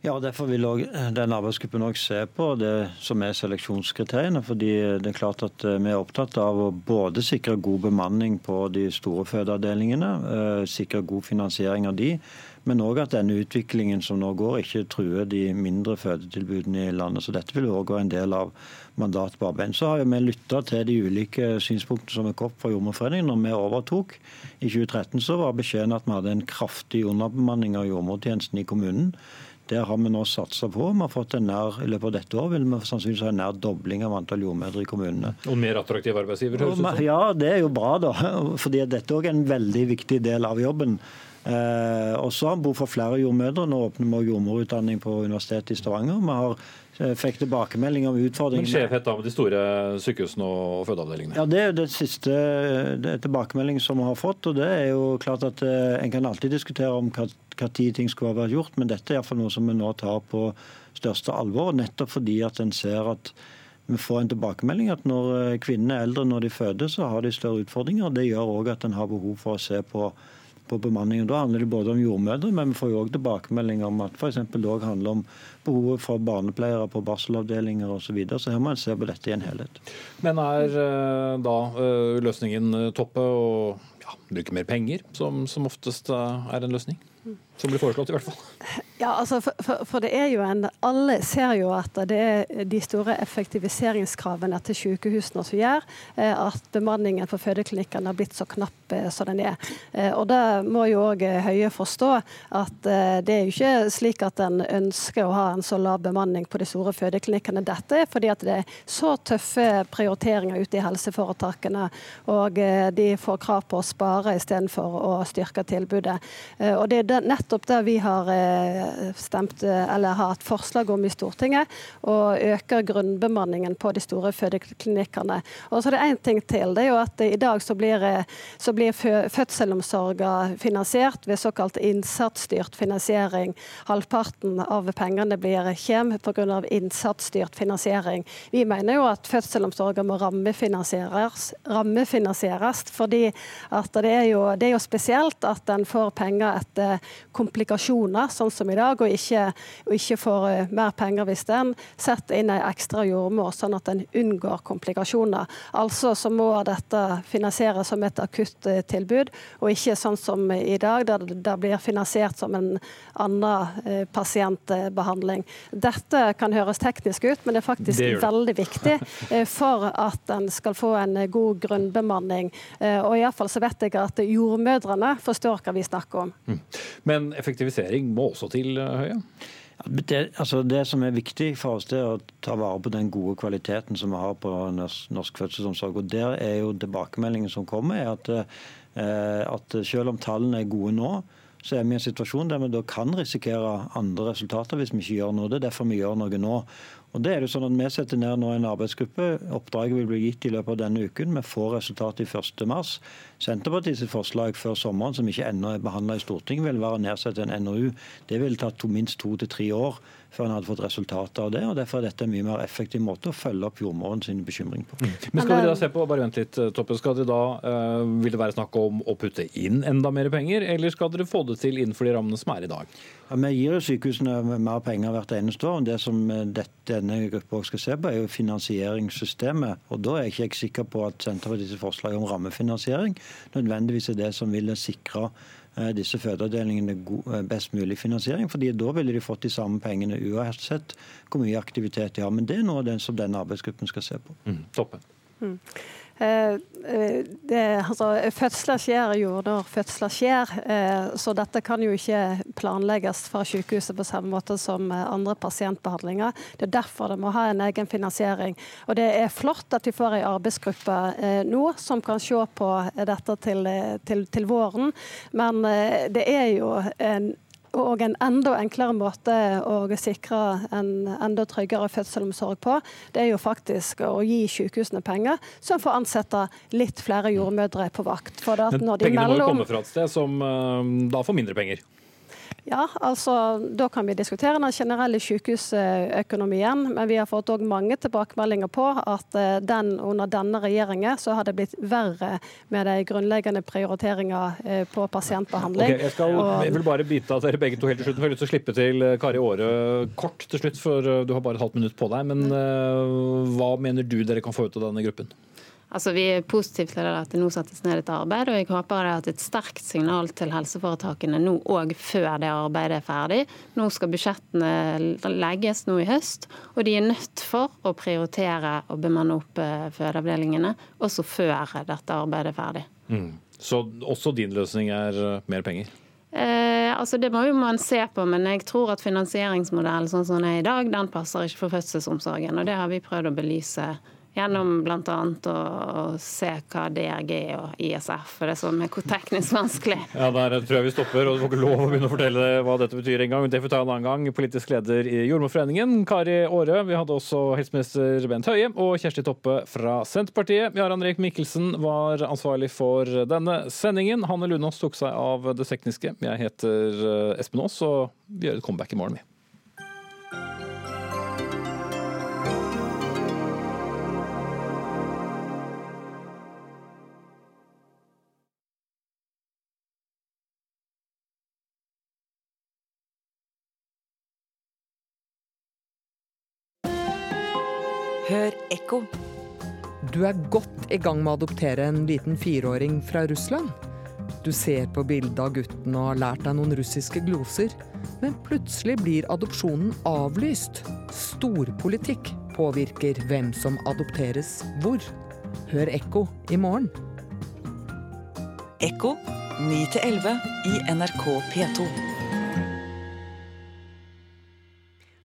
Ja, og Derfor vil også den arbeidsgruppen også se på det som er seleksjonskriteriene. fordi det er klart at eh, Vi er opptatt av å både sikre god bemanning på de store fødeavdelingene, eh, sikre god finansiering av de, men òg at denne utviklingen som nå går, ikke truer de mindre fødetilbudene i landet. Så Dette vil òg være en del av mandatet på arbeidet. Så har vi lytta til de ulike synspunktene som er kommet fra Jordmorforeningen. Når vi overtok i 2013, så var beskjeden at vi hadde en kraftig underbemanning av jordmortjenesten i kommunen. Der har vi nå satsa på. Vi har fått en nær, I løpet av dette år vil vi sannsynligvis ha en nær dobling av antall jordmødre i kommunene. Og mer attraktiv arbeidsgiver, høres ut. Ja, det er jo bra, da. [LAUGHS] fordi dette er en veldig viktig del av jobben. Eh, og så har vi behov for flere jordmødre. Nå åpner vi jordmorutdanning på Universitetet i Stavanger. Vi har fikk tilbakemelding om utfordringene. Men skjevhet da med de store sykehusene og fødeavdelingene? Ja, Det er jo det siste det tilbakemeldingen som vi har fått. og det er jo klart at eh, En kan alltid diskutere om hva, hva tid ting skulle ha vært gjort, men dette er i hvert fall noe som vi nå tar på største alvor. Nettopp fordi at en ser at vi får en tilbakemelding at når kvinnene er eldre når de føder, så har de større utfordringer. Det gjør òg at en har behov for å se på på bemanningen. Da handler det både om jordmødre, men vi får jo òg tilbakemeldinger om at f.eks. det òg handler om behovet for barnepleiere på barselavdelinger osv. Så, videre. så her må en se på dette i en helhet. Men er eh, da eh, løsningen eh, Toppe å ja, bruke mer penger, som, som oftest er en løsning? Som blir foreslått, i hvert fall. Ja, altså for, for, for, det er jo en Alle ser jo at det er de store effektiviseringskravene til sykehusene som gjør eh, at bemanningen på fødeklinikkene har blitt så knapp eh, som den er. Eh, og det må jo òg Høie forstå, at det er jo ikke slik at en ønsker å ha en så lav bemanning på de store fødeklinikkene. Dette er fordi at det er så tøffe prioriteringer ute i helseforetakene, og de får krav på å spare istedenfor å styrke tilbudet. Og det er nettopp det vi har stemt, eller har et forslag om i Stortinget, og øker grunnbemanningen på de store fødeklinikkene. Og så er det én ting til. det er jo at I dag så blir, så blir fødselsomsorgen finansiert ved såkalt innsatsstyrt finansiering. Halvparten av pengene blir kommer pga. innsatsstyrt finansiering. Vi mener jo at fødselsomsorgen må rammefinansieres, rammefinansieres fordi at det er, jo, det er jo spesielt at en får penger etter komplikasjoner, sånn som i dag, og ikke, og ikke får uh, mer penger hvis en setter inn ei ekstra jordmor, sånn at en unngår komplikasjoner. Altså så må dette finansieres som et akuttilbud, og ikke sånn som i dag, der det blir finansiert som en annen uh, pasientbehandling. Dette kan høres teknisk ut, men det er faktisk det veldig viktig uh, [LAUGHS] for at en skal få en god grunnbemanning. Og iallfall så vet jeg at jordmødrene forstår hva vi snakker om. Mm. Men effektivisering må også til, eh, Høie? Det, altså det, som er viktig for oss, det er å ta vare på den gode kvaliteten som vi har på norsk fødselsomsorg. og Der er jo tilbakemeldingen som kommer, er at, eh, at selv om tallene er gode nå, så er vi i en situasjon der vi da kan risikere andre resultater hvis vi ikke gjør noe. Det er derfor vi gjør noe nå. Og det er det sånn at Vi setter ned nå en arbeidsgruppe. Oppdraget vil bli gitt i løpet av denne uken. Vi får resultatet i 1.3. Senterpartiets forslag før sommeren, som ikke ennå er behandla i Stortinget, vil være å nedsette en NOU. Det ville tatt minst to til tre år før en hadde fått resultater av det. og Derfor er dette en mye mer effektiv måte å følge opp jordmoren sin bekymring på. Mm. Men skal dere da se på, bare vent litt, Toppe, skal det da, uh, Vil det være snakk om å putte inn enda mer penger, eller skal dere få det til innenfor de rammene som er i dag? Ja, vi gir jo sykehusene mer penger hvert eneste år. Det som eh, denne gruppa skal se på, er jo finansieringssystemet. Og Da er jeg ikke sikker på at Senterpartiets forslag om rammefinansiering nødvendigvis er det som ville sikre eh, disse fødeavdelingene eh, best mulig finansiering. fordi Da ville de fått de samme pengene uansett hvor mye aktivitet de har. Men det er noe av det som denne arbeidsgruppen skal se på. Mm, toppen. Mm. Eh, eh, det, altså, fødsler skjer jo når fødsler skjer, eh, så dette kan jo ikke planlegges fra sykehuset på samme måte som andre pasientbehandlinger. Det er derfor det må ha en egen finansiering. Og det er flott at vi får ei arbeidsgruppe nå som kan se på dette til, til, til våren, men det er jo en og en enda enklere måte å sikre en enda tryggere fødselsomsorg på, det er jo faktisk å gi sykehusene penger, som får ansette litt flere jordmødre på vakt. Men pengene må jo komme fra et sted som uh, da får mindre penger? Ja, altså da kan vi diskutere den generelle sykehusøkonomien. Men vi har fått mange tilbakemeldinger på at eh, den, under denne regjeringen så har det blitt verre med de grunnleggende prioriteringer eh, på pasientbehandling. Okay, jeg, skal, jeg, vil bare bite av dere begge to helt til slutt. Jeg har lyst til å slippe til eh, Kari Aare kort til slutt, for du har bare et halvt minutt på deg. Men hva mener du dere kan få ut av denne gruppen? Altså, Vi er positive til at det nå settes ned et arbeid, og jeg håper det er et sterkt signal til helseforetakene nå òg før det arbeidet er ferdig. Nå skal budsjettene legges nå i høst, og de er nødt for å prioritere å bemanne opp eh, fødeavdelingene også før dette arbeidet er ferdig. Mm. Så også din løsning er eh, mer penger? Eh, altså Det må jo man se på, men jeg tror at finansieringsmodellen sånn som den er i dag, den passer ikke for fødselsomsorgen. og Det har vi prøvd å belyse Gjennom bl.a. å se hva DRG og ISF er det som er hvor teknisk vanskelig. Ja, Der tror jeg vi stopper, og du får ikke lov å begynne å fortelle hva dette betyr engang. Det får vi ta en annen gang. Politisk leder i Jordmorforeningen, Kari Aare. Vi hadde også helseminister Bent Høie og Kjersti Toppe fra Senterpartiet. Jarand Reik Mikkelsen var ansvarlig for denne sendingen. Hanne Lunås tok seg av det tekniske. Jeg heter eh, Espen Aas, og vi gjør et comeback i morgen, vi. Du er godt i gang med å adoptere en liten fireåring fra Russland. Du ser på bildet av gutten og har lært deg noen russiske gloser. Men plutselig blir adopsjonen avlyst. Storpolitikk påvirker hvem som adopteres hvor. Hør Ekko i morgen. Ekko 9 11 i NRK P2.